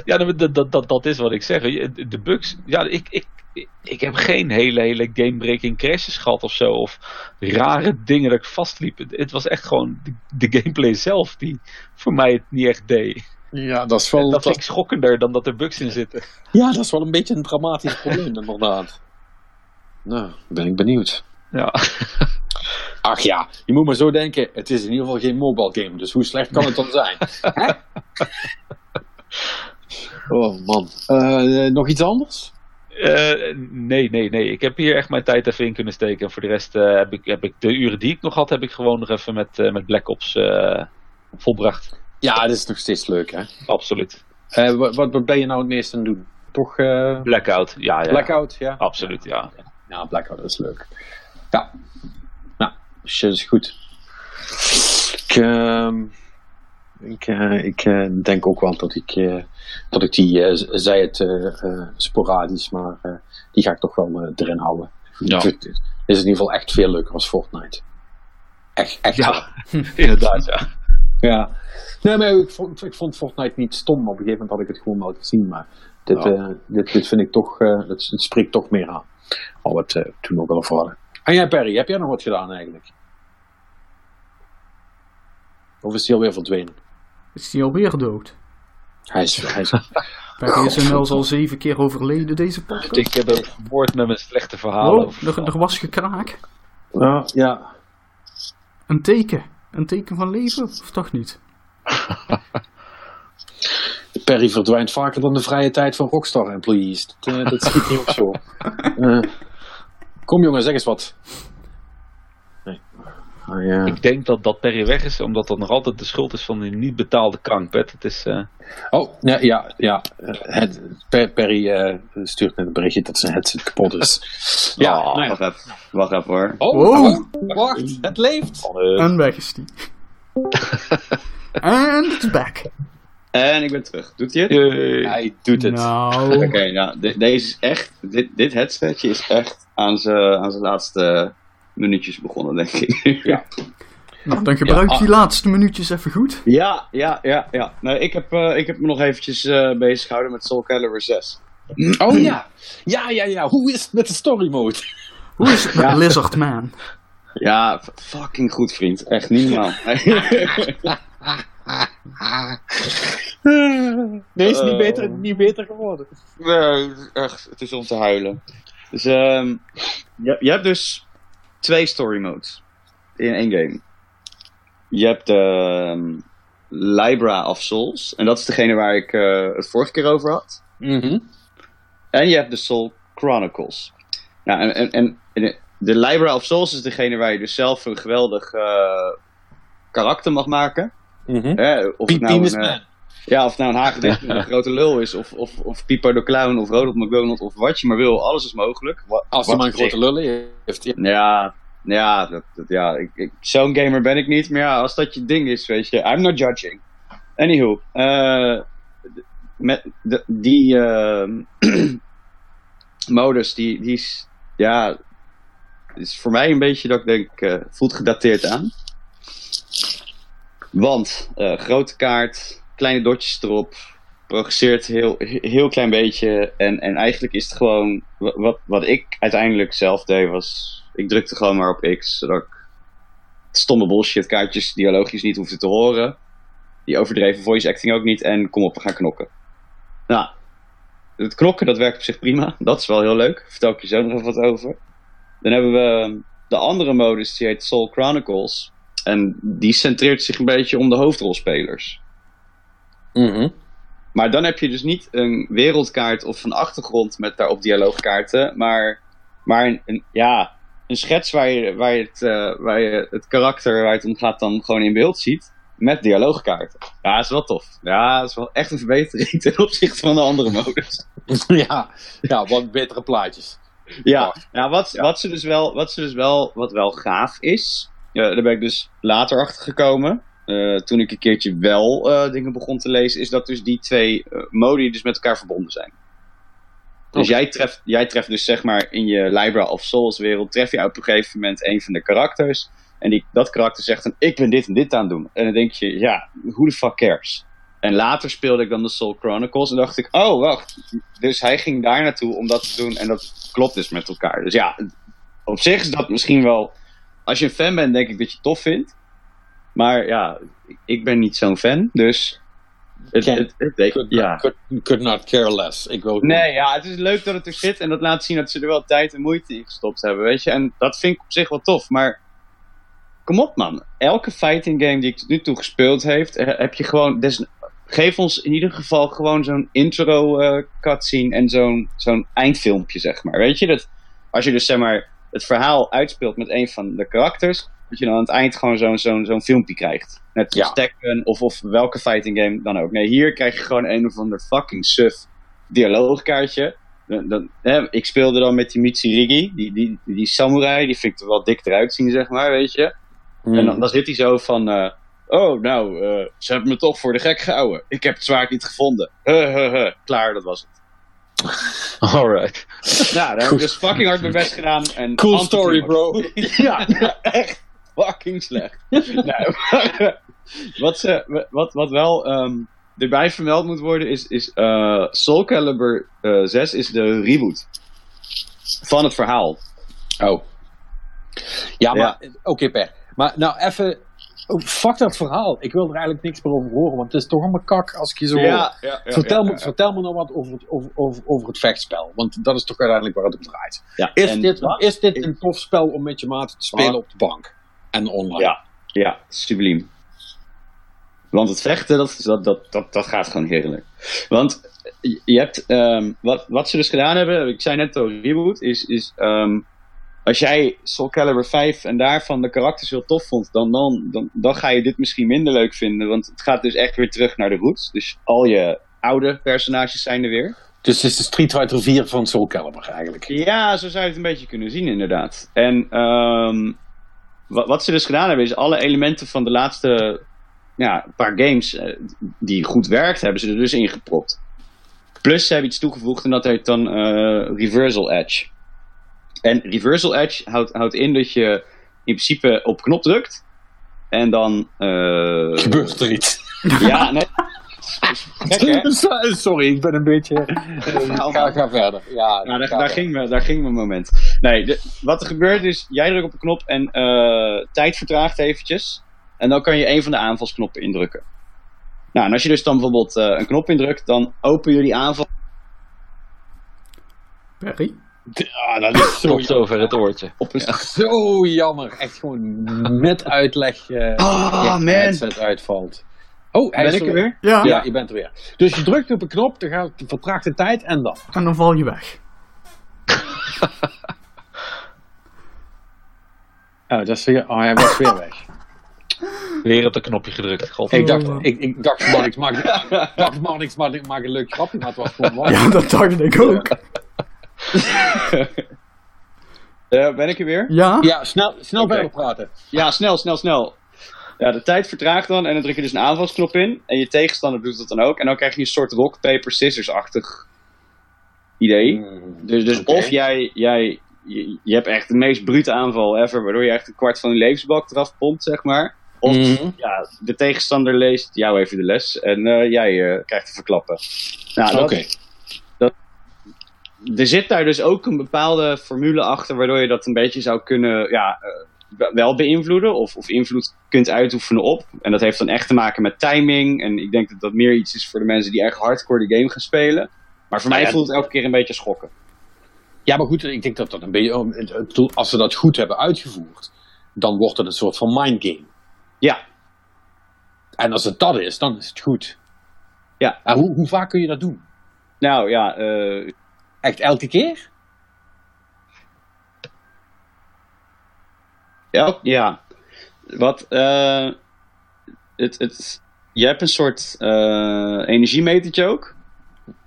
S4: Ja, dat, dat, dat, dat, is wat ik zeg. De bugs, ja, ik, ik, ik heb geen hele, hele game-breaking crashes gehad of zo. Of rare dingen dat ik vastliep. Het- Het was echt gewoon de, de gameplay zelf die voor mij het niet echt deed.
S1: Ja, dat is wel.
S4: dat
S1: dat-
S4: vind ik schokkender dan dat er bugs in zitten.
S1: ja, dat is wel een beetje een dramatisch probleem, inderdaad. Nou, ben ik benieuwd.
S4: Ja.
S1: Ach ja, je moet maar zo denken. Het is in ieder geval geen mobile game, dus hoe slecht kan het dan zijn? Hè? oh man. Eh, nog iets anders?
S4: Eh, nee, nee, nee. Ik heb hier echt mijn tijd even in kunnen steken. En voor de rest eh, heb, ik, heb ik de uren die ik nog had, heb ik gewoon nog even met, eh, met Black Ops eh, volbracht.
S1: Ja, dat is nog steeds leuk, hè?
S4: Absoluut.
S1: Eh, wat, wat ben je nou het meest aan het doen? Toch eh,
S4: Blackout, ja, ja.
S1: Blackout, ja?
S4: Absoluut, ja.
S1: Ja, Blackout is leuk. Ja. Nou, shit is goed. Ik, ehm, ik, eh, ik denk ook wel dat ik, dat ik die, zei het sporadisch, maar die ga ik toch wel erin houden.
S4: Ja.
S1: Het is in ieder geval echt veel leuker als Fortnite. Echt, echt.
S4: Ja, inderdaad, ja.
S1: Ja. Nee, maar ik vond, ik vond Fortnite niet stom. Op een gegeven moment had ik het gewoon wel gezien. Maar dit,
S4: Ja.
S1: eh, dit, dit vind ik toch, eh, het, het spreekt toch meer aan. Al wat eh, toen ook al over hadden. En jij Perry, heb jij nog wat gedaan eigenlijk? Of is hij alweer verdwenen?
S2: Is die alweer dood?
S1: Hij is, hij is
S2: Perry is inmiddels al zeven keer overleden, deze podcast.
S4: Ik heb hem vermoord met mijn slechte verhalen.
S2: Oh,
S4: over-
S2: er, er was gekraak.
S1: ja, ja.
S2: Een teken. Een teken van leven, of toch niet?
S1: Perry verdwijnt vaker dan de vrije tijd van Rockstar employees. Dat, eh, dat schiet niet op zo. Eh, kom jongen, zeg eens wat. Nee. Hij, eh,
S4: Ik denk dat dat Perry weg is, omdat dat nog altijd de schuld is van die niet betaalde krankbed. Het is, eh,
S1: Oh, ja, ja, ja. Het, Per- Perry eh, stuurt net een berichtje dat zijn headset kapot is. ja,
S4: Oh,
S1: nou ja.
S3: Wacht even, wacht even hoor.
S1: Oh,
S2: Wow.
S1: oh, wacht, het leeft.
S2: En weg is die. En it's back.
S3: En ik ben terug. Doet hij het?
S4: Yay.
S1: Hij doet het.
S2: Nou,
S3: Oké, nou, de- deze is echt, dit, dit headsetje is echt aan zijn aan zijn laatste minuutjes begonnen, denk ik.
S1: Ja.
S2: nou, dan gebruik
S1: Ja,
S2: die laatste minuutjes even goed.
S3: ja, ja, ja, ja. Nou, ik, heb, eh, ik heb me nog eventjes eh bezig gehouden met Soul Calibur 6.
S1: Oh ja. Ja, ja, ja. Hoe is het met de story mode?
S2: Hoe is het met Lizard Man?
S3: Ja, fucking goed, vriend. Echt niet normaal.
S1: Nee, is niet beter, niet beter geworden.
S3: Nee, echt, het is om te huilen. Dus, ehm je, je hebt dus twee story modes in één game. Je hebt de ehm, Libra of Souls, en dat is degene waar ik eh, het vorige keer over had.
S1: Mhm.
S3: En je hebt de Soul Chronicles. Nou, en, en, en en de Libra of Souls is degene waar je dus zelf een geweldig eh, karakter mag maken.
S1: Mhm.
S3: Of nou een. Ja, of het nou een hagedis een grote lul is, of, of, of Pipo de Clown, of Ronald McDonald, of wat je maar wil. Alles is mogelijk.
S1: Als hij maar een grote lullen heeft. Ja.
S3: Ja, ja, dat, dat, ja ik, ik, zo'n gamer ben ik niet. Maar ja, als dat je ding is, weet je, I'm not judging. Anywho, eh, met de, die eh, modus, die, die is, ja, is voor mij een beetje dat ik denk, eh, voelt gedateerd aan. Want grote kaart, kleine dotjes erop, progresseert heel, heel klein beetje. En, en eigenlijk is het gewoon, wa- wat, wat ik uiteindelijk zelf deed, was, ik drukte gewoon maar op X, zodat ik stomme bullshit kaartjes dialogisch niet hoefde te horen. Die overdreven voice acting ook niet. En kom op, we gaan knokken. Nou, het knokken dat werkt op zich prima. Dat is wel heel leuk. Vertel ik je zo nog even wat over. Dan hebben we de andere modus, die heet Soul Chronicles. En die centreert zich een beetje om de hoofdrolspelers.
S1: Mhm.
S3: Maar dan heb je dus niet een wereldkaart of een achtergrond met daarop dialoogkaarten, maar, maar een, een- ja, een schets waar je, waar, je het, eh, waar je het karakter waar het om gaat dan gewoon in beeld ziet, met dialoogkaarten. Ja, dat is wel tof. Ja, dat is wel echt een verbetering ten opzichte van de andere modus.
S1: ja, ja, wat betere plaatjes.
S3: Ja, nou, wat, Wat, ze dus wel, wat ze dus wel, wat wel gaaf is, uh, daar ben ik dus later achter gekomen. Uh, toen ik een keertje wel uh, dingen begon te lezen, is dat dus die twee modi dus met elkaar verbonden zijn. Dus jij treft, jij treft dus zeg maar in je Library of Souls wereld, tref je op een gegeven moment een van de karakters. En die, dat karakter zegt dan, ik ben dit en dit aan het doen. En dan denk je, ja, who the fuck cares? En later speelde ik dan de Soul Chronicles en dacht ik, oh wacht, dus hij ging daar naartoe om dat te doen en dat klopt dus met elkaar. Dus ja, op zich is dat misschien wel, als je een fan bent, denk ik dat je het tof vindt. Maar ja, ik ben niet zo'n fan, dus
S1: het, het, het, could, ja. could, could, not care less. Ik wil
S3: nee, ja, het is leuk dat het er zit en dat laat zien dat ze er wel tijd en moeite in gestopt hebben, weet je. En dat vind ik op zich wel tof, maar kom op man. Elke fighting game die ik nu toe gespeeld heeft, heb je gewoon, des, geef ons in ieder geval gewoon zo'n intro uh, cutscene en zo'n zo'n eindfilmpje, zeg maar. Weet je, dat als je dus zeg maar het verhaal uitspeelt met een van de karakters, dat je dan aan het eind gewoon zo'n zo'n zo'n filmpje krijgt. Net als ja. Tekken of, of welke fighting game dan ook. Nee, hier krijg je gewoon een of ander fucking suf dialoogkaartje. Dan, dan, hè, ik speelde dan met die Mitsurigi, die, die, die samurai, die vind ik er wel dik eruit zien, zeg maar, weet je. En dan, hmm. dan zit hij zo van, uh, oh, nou, uh, ze hebben me toch voor de gek gehouden. Ik heb het zwaard niet gevonden. Klaar, dat was het.
S4: Alright.
S3: Nou, daar heb ik dus fucking hard mijn best gedaan. En
S1: cool story, bro.
S3: ja, echt fucking slecht. nou, wat, ze, wat, wat wel um, erbij vermeld moet worden is, is uh, Soul Calibur uh, 6 is de reboot van het verhaal.
S1: Oh. Ja, maar oké okay, Per. Maar nou even Oh, fuck dat verhaal. Ik wil er eigenlijk niks meer over horen, want het is toch een kak als ik je zo
S3: ja,
S1: ja, ja, vertel, me, vertel me nou wat over het, over, over, over het vechtspel, want dat is toch uiteindelijk waar het om draait. is, dit, is dit een tof spel om met je maat te spelen op de bank en online?
S3: Ja, ja subliem. Want het vechten, dat, dat, dat, dat, dat gaat gewoon heerlijk. Want je hebt, um, wat, wat ze dus gedaan hebben, ik zei net al, reboot, is, is um, als jij Soul Calibur 5 en daarvan de karakters heel tof vond, dan, dan, dan, dan ga je dit misschien minder leuk vinden. Want het gaat dus echt weer terug naar de roots. Dus al je oude personages zijn er weer.
S1: Dus het is de Street Fighter 4 van Soul Calibur eigenlijk.
S3: Ja, zo zou je het een beetje kunnen zien inderdaad. En um, wat, wat, ze dus gedaan hebben is alle elementen van de laatste ja, paar games uh, die goed werkt, hebben ze er dus ingepropt. Plus ze hebben iets toegevoegd en dat heet dan uh, Reversal Edge. En reversal edge houdt, houdt in dat je in principe op knop drukt. En dan... Uh,
S1: Gebeurt er iets.
S3: Ja, nee.
S1: Sorry, ik ben een beetje. Uh, ga, ga verder. Ja,
S3: nou, daar, daar, ging me, daar ging mijn moment. Nee, de, wat er gebeurt is, jij drukt op een knop en uh, tijd vertraagt eventjes. En dan kan je een van de aanvalsknoppen indrukken. Nou, en als je dus dan bijvoorbeeld uh, een knop indrukt, dan open je die aanval.
S2: Perry?
S1: Ja, dat is zo
S4: Tot zover het oortje.
S1: Op een Zo jammer. Echt gewoon met uitleg uh,
S3: oh,
S1: man.
S3: headset
S1: uitvalt. Oh,
S3: ben ik er weer?
S2: Ja.
S1: ja, je bent er weer. Dus je drukt op een knop, dan gaat, vertraagt de tijd en dan?
S2: En dan val je weg.
S1: oh, dat is weer, oh, hij was weer weg.
S4: Weer op het knopje gedrukt. God.
S1: Ik dacht, ik, ik dacht man, ik maak, dacht man, ik maak, maak een leuk grapje, maar het was gewoon
S2: Ja, dat dacht ik ook.
S3: uh, ben ik er weer?
S2: Ja.
S1: Ja, snel, snel okay. verder praten.
S3: Ja, snel, snel, snel. Ja, de tijd vertraagt dan en dan druk je dus een aanvalsknop in. En je tegenstander doet dat dan ook. En dan krijg je een soort rock, paper, scissors-achtig idee. Mm, dus dus okay. of jij, jij je, je, hebt echt de meest brute aanval ever, waardoor je echt een kwart van je levensbalk eraf pompt, zeg maar. Of mm -hmm. ja, de tegenstander leest jou even de les en uh, jij uh, krijgt te verklappen. Nou,
S1: Oké. Okay
S3: er zit daar dus ook een bepaalde formule achter, waardoor je dat een beetje zou kunnen ja, uh, wel beïnvloeden of, of invloed kunt uitoefenen op. En dat heeft dan echt te maken met timing. En ik denk dat dat meer iets is voor de mensen die echt hardcore de game gaan spelen. Maar voor mij ja, voelt het elke keer een beetje schokken.
S1: Ja, maar goed, ik denk dat dat een beetje. Oh, als ze dat goed hebben uitgevoerd, dan wordt het een soort van mindgame.
S3: Ja.
S1: En als het dat is, dan is het goed.
S3: Ja.
S1: En hoe, hoe vaak kun je dat doen?
S3: Nou ja, uh,
S1: Echt elke keer?
S3: Ja, ja. Wat, uh, het, het, je hebt een soort uh, energiemetertje ook.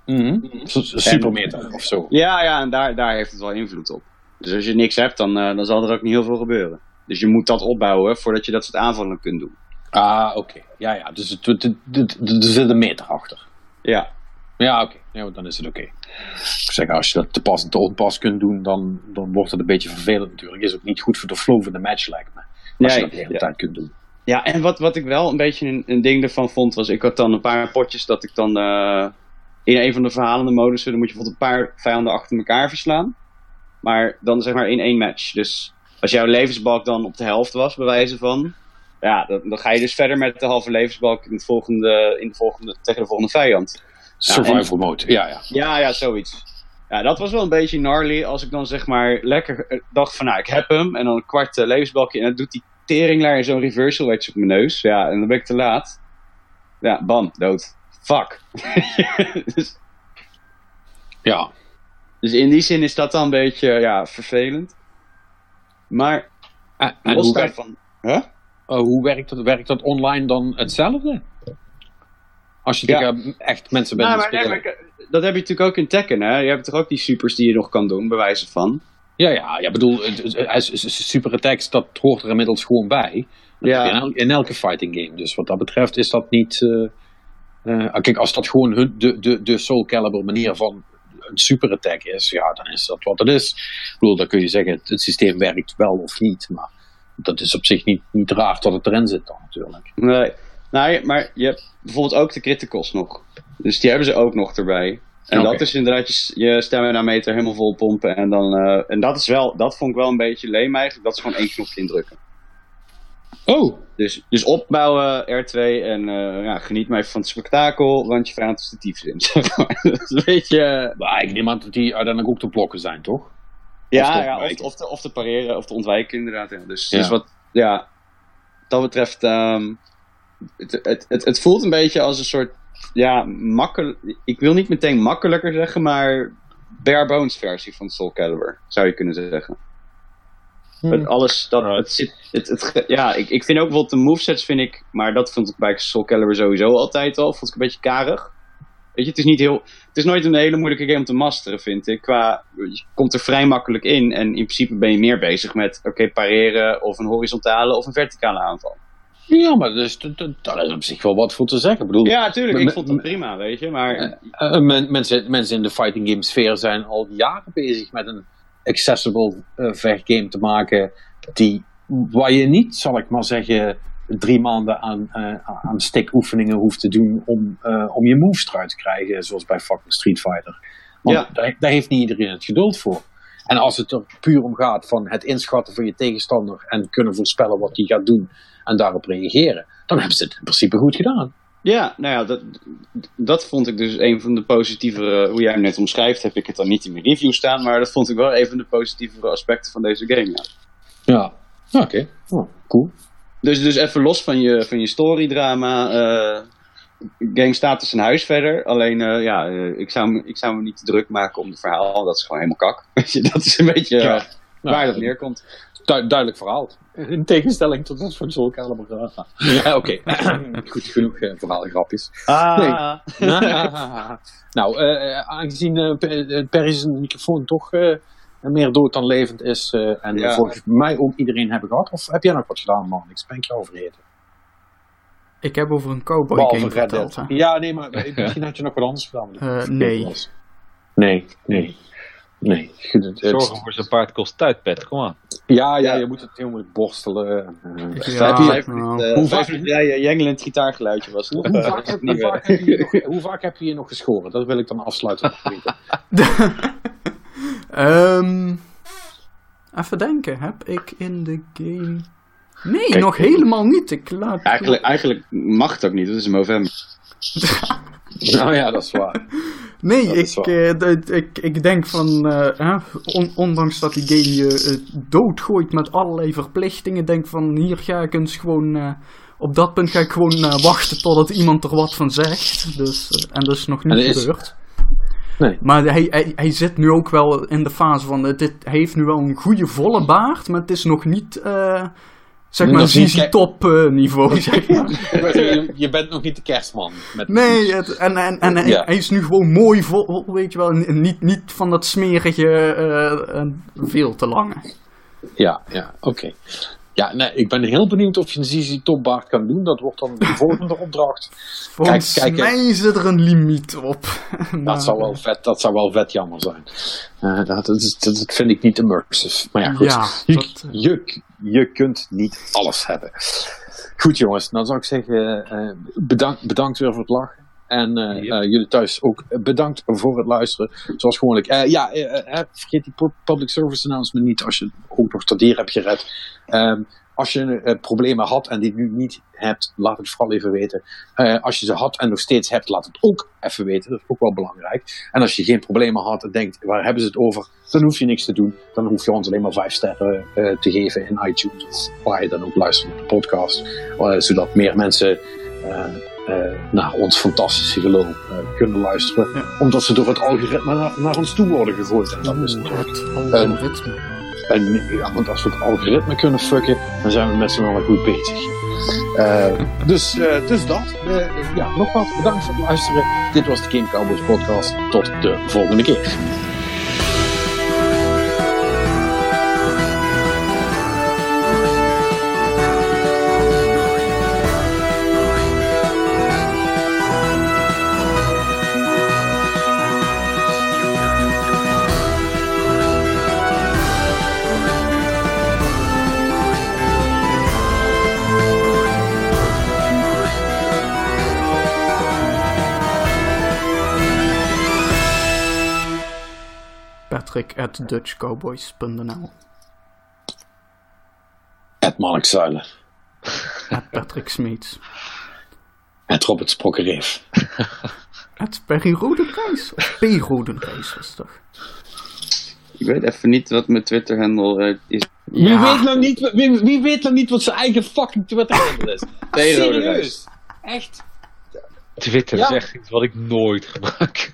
S1: Mhm. S- Supermeter of zo.
S3: Ja, ja, en daar, daar heeft het wel invloed op. Dus als je niks hebt, dan, eh, dan zal er ook niet heel veel gebeuren. Dus je moet dat opbouwen voordat je dat soort aanvallen kunt doen.
S1: Ah, oké. Ja, ja. Dus het, het, het- het- het- er zit een meter achter.
S3: Ja,
S1: Ja, oké. Ja, dan is het oké. Ik zeg, als je dat te pas en te onpas kunt doen, dan, dan wordt het een beetje vervelend natuurlijk. Is ook niet goed voor de flow van de match, lijkt me. Als je dat de hele
S3: ja.
S1: tijd kunt doen.
S3: Ja, en wat, wat ik wel een beetje een, een ding ervan vond, was ik had dan een paar potjes dat ik dan eh, in een van de verhalende modussen, dan moet je bijvoorbeeld een paar vijanden achter elkaar verslaan. Maar dan zeg maar in één match. Dus als jouw levensbalk dan op de helft was, bij wijze van, ja, dan, dan ga je dus verder met de halve levensbalk in, het volgende, in de volgende, tegen de volgende vijand. Ja,
S1: Survival mode, ja, ja.
S3: Ja, ja, zoiets. Ja, dat was wel een beetje gnarly als ik dan zeg maar lekker eh, dacht van nou, ik heb hem. En dan een kwart eh, levensbalkje en dan doet die teringlaar zo'n reversal wedge op mijn neus. Ja, en dan ben ik te laat. Ja, bam, dood. Fuck. dus,
S1: Ja,
S3: dus in die zin is dat dan een beetje ja, vervelend. Maar
S1: en, en
S3: los
S1: hoe, werkt,
S3: daarvan... Huh?
S1: eh, hoe werkt, dat, werkt dat online dan hetzelfde? Als je
S3: Ja.
S1: tegen echt mensen bent
S3: Nou, maar, nee, maar ik- dat heb je natuurlijk ook in Tekken, hè? Je hebt toch ook die supers die je nog kan doen, bij wijze van.
S1: Ja, ja, ja, bedoel, super attacks, dat hoort er inmiddels gewoon bij.
S3: Ja.
S1: In, el- in elke fighting game. Dus wat dat betreft is dat niet. eh, eh, kijk, als dat gewoon hun, de, de, de Soul Calibur manier van een super attack is, ja, dan is dat wat het is. Ik bedoel, dan kun je zeggen, het, het systeem werkt wel of niet. Maar dat is op zich niet, niet raar dat het erin zit dan natuurlijk.
S3: Nee. Nou, maar je hebt bijvoorbeeld ook de criticals nog. Dus die hebben ze ook nog erbij. En dat is inderdaad je, je stamina meter helemaal vol pompen. En, dan, eh, en dat is wel, dat vond ik wel een beetje leem eigenlijk. Dat is gewoon één knopje indrukken.
S1: Oh,
S3: Dus, dus opbouwen, R2 en eh, ja, geniet maar even van het spektakel, want je vijand is de tyfus in. zeg maar. dat is een beetje... eh,
S1: maar ik neem aan dat die uiteindelijk ook te blokken zijn, toch? Of
S3: Ja,
S1: te
S3: ja of, of, te, of te pareren of te ontwijken inderdaad. Ja. Dus,
S1: Ja.
S3: dus wat, ja, wat dat betreft, ehm, het, het, het, het voelt een beetje als een soort, ja, makkelijk, ik wil niet meteen makkelijker zeggen, maar bare bones versie van Soul Calibur, zou je kunnen zeggen. Het alles, dat, het zit, het, het, ja, ik, ik vind ook bijvoorbeeld de movesets vind ik, maar dat vond ik bij Soul Calibur sowieso altijd al, vond ik een beetje karig. Weet je, het is niet heel, het is nooit een hele moeilijke game om te masteren, vind ik. Qua, je komt er vrij makkelijk in en in principe ben je meer bezig met, oké, pareren of een horizontale of een verticale aanval.
S1: Ja, maar dus, daar is op zich wel wat voor te zeggen. Ik bedoel,
S3: Ja, natuurlijk, ik vond het prima, weet je, maar...
S1: Eh, men- mensen, mensen in de fighting game sfeer zijn al jaren bezig met een accessible eh, vechtgame te maken. Die, waar je niet, zal ik maar zeggen, drie maanden aan, eh aan stickoefeningen hoeft te doen om, eh, om je moves eruit te krijgen. Zoals bij fucking Street Fighter. Want
S3: Ja.
S1: daar, daar heeft niet iedereen het geduld voor. En als het er puur om gaat van het inschatten van je tegenstander en kunnen voorspellen wat hij gaat doen en daarop reageren, dan hebben ze het in principe goed gedaan.
S3: Ja, nou ja, dat, dat vond ik dus een van de positievere, hoe jij hem net omschrijft, heb ik het dan niet in mijn review staan, maar dat vond ik wel een van de positievere aspecten van deze game, ja.
S1: Ja, oké. Oh, cool.
S3: Dus, dus even los van je, van je storydrama. eh gang staat dus zijn huis verder. Alleen, eh, ja, eh, ik, zou me, ik zou me niet te druk maken om het verhaal. Dat is gewoon helemaal kak. Je, dat is een beetje eh,
S1: Ja.
S3: waar dat neerkomt.
S1: Du- duidelijk verhaal. In tegenstelling tot dat van Soul Calibur. Ja, oké. Goed genoeg uh, verhaalgrapjes.
S3: Ah,
S1: nou, eh, aangezien uh, zijn microfoon toch eh, meer dood dan levend is. eh, en
S3: Ja.
S1: volgens mij ook iedereen hebben gehad. Of heb jij nog wat gedaan, man? Ik ben ik jou vergeten.
S2: Ik heb over een cowboy
S1: Behalve
S2: game
S1: Red
S2: verteld.
S1: Dead.
S2: hè.
S1: Ja, nee, maar misschien had je nog wat anders gedaan.
S2: Eh, nee.
S1: Nee, nee. Nee.
S4: Zorgen voor zijn paard kost tijd, Pet. Kom aan.
S1: Ja, ja,
S3: Ja.
S1: je moet het heel moeilijk borstelen.
S2: Ja, nou.
S1: Hoe vaak-
S3: ja, jengelend gitaargeluidje was het.
S1: Hoe, vaak heb,
S3: niet
S1: hoe,
S3: meer.
S1: vaak heb je hier nog, hoe vaak heb je hier nog geschoren? Dat wil ik dan afsluiten.
S2: Ehm, even denken, heb ik in de game... Nee,
S3: Kijk,
S2: nog helemaal niet. Ik laat...
S3: Eigenlijk, eigenlijk mag het ook niet, dat is in november.
S1: nou ja, dat is waar.
S2: Nee,
S1: Dat
S2: ik,
S1: waar.
S2: eh, ik, ik denk van, eh, hè, on- ondanks dat die game je eh, doodgooit met allerlei verplichtingen, denk van hier ga ik eens gewoon, op dat punt ga ik gewoon wachten totdat iemand er wat van zegt. Dus, en dat is nog niet
S1: is-
S2: gebeurd.
S1: Nee.
S2: Maar hij, hij, hij zit nu ook wel in de fase van, dit, hij heeft nu wel een goede volle baard, maar het is nog niet, Zeg maar ZZ Top eh, niveau, zeg maar.
S1: je, je bent nog niet de kerstman. Met
S2: Nee, het, en, en, en hij,
S1: Ja.
S2: hij is nu gewoon mooi vol, weet je wel. Niet, niet van dat smerige, eh, en veel te lange.
S1: Ja, ja, oké. Ja, nee, ik ben heel benieuwd of je een ZZ Topbaard kan doen. Dat wordt dan de volgende opdracht.
S2: Volgens
S1: kijk,
S2: mij is er een limiet op. Maar,
S1: Dat zou wel vet, dat zou wel vet jammer zijn. Eh, dat, dat, is- dat vind ik niet immersive. Maar ja, goed.
S2: Ja,
S1: je,
S2: dat-
S1: je, je kunt niet alles hebben. Goed jongens, dan zou ik zeggen eh, bedankt, bedankt weer voor het lachen. En eh,
S4: Yep.
S1: eh, jullie thuis ook bedankt voor het luisteren. Zoals gewoonlijk. Ja, vergeet die pu- public service announcement niet als je ook nog tot hier hebt gered. Ehm, als je eh, problemen had en die nu niet hebt, laat het vooral even weten. Eh, als je ze had en nog steeds hebt, laat het ook even weten. Dat is ook wel belangrijk. En als je geen problemen had en denkt, waar hebben ze het over? Dan hoef je niks te doen. Dan hoef je ons alleen maar vijf sterren eh, te geven in iTunes. Of waar je dan ook luistert naar de podcast. Zodat meer mensen naar ons fantastische geloof kunnen luisteren.
S2: Ja.
S1: Omdat ze door het algoritme naar, naar ons toe worden gegooid. En dat is natuurlijk
S2: het algoritme.
S1: En ja, want als we het algoritme kunnen fucken, dan zijn we met z'n allen goed bezig. Eh, dus, eh, dus dat. Eh, ja, nogmaals bedankt voor het luisteren. Dit was de Game Cowboys podcast. Tot de volgende keer.
S2: Patrick at dutchcowboys.nl
S1: Het Mark Zuilen.
S2: At Patrick Smeets.
S1: Het Robert Sprokkereef.
S2: At Perry Rodenrijs. Of P. Rodenrijs was toch?
S3: Ik weet even niet wat mijn Twitter-handle eh, is.
S1: Wie, weet nou niet, wie, wie weet nou niet wat zijn eigen fucking Twitter-handle is? Serieus? Echt?
S4: Twitter
S1: Ja.
S4: is echt iets wat ik nooit gebruik.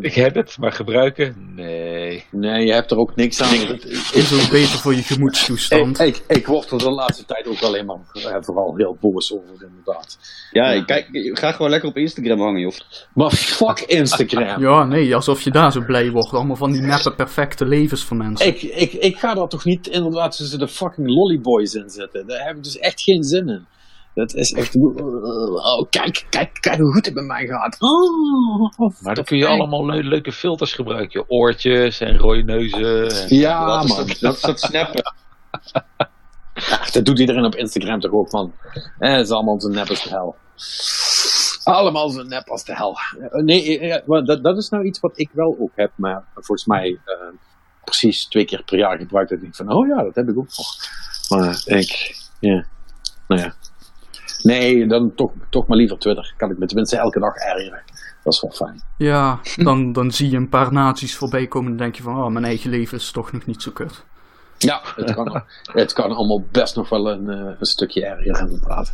S4: Ik heb het, maar gebruiken? Nee.
S1: Nee, je hebt er ook niks aan. Het-
S2: Is ook beter voor je gemoedstoestand.
S1: Ik, ik, ik word er de laatste tijd ook alleen maar eh, vooral heel boos over, inderdaad.
S3: Ja,
S1: Ja.
S3: kijk, ga gewoon lekker op Instagram hangen, joh.
S1: Maar fuck Instagram.
S2: Ja, nee, alsof je daar zo blij wordt. Allemaal van die neppe perfecte levens van mensen.
S1: Ik, ik, ik ga daar toch niet inderdaad tussen de fucking lollyboys in zitten. Daar heb ik dus echt geen zin in. Dat is echt... Oh, kijk, kijk, kijk hoe goed het met mij gaat. Oh,
S4: Maar dan kun je allemaal le- leuke filters gebruiken. Oortjes en rode neuzen. En...
S1: Ja,
S3: dat, is
S1: man.
S3: dat, dat is dat snappen.
S1: Dat doet iedereen op Instagram toch ook, man. Eh, het is allemaal zo nep als de hel. Allemaal zo nep als de hel. Eh, Nee, eh, dat, dat is nou iets wat ik wel ook heb, maar volgens mij eh, precies twee keer per jaar gebruik dat ik denk van, oh ja, dat heb ik ook nog. Maar ik, ja, nou ja. Nee, dan toch, toch maar liever Twitter. Kan ik me tenminste elke dag ergeren. Dat is wel fijn.
S2: Ja, dan, dan zie je een paar naties voorbij komen en denk je van, oh, mijn eigen leven is toch nog niet zo kut.
S1: Ja, het kan, het kan allemaal best nog wel een, eh, een stukje erger inderdaad.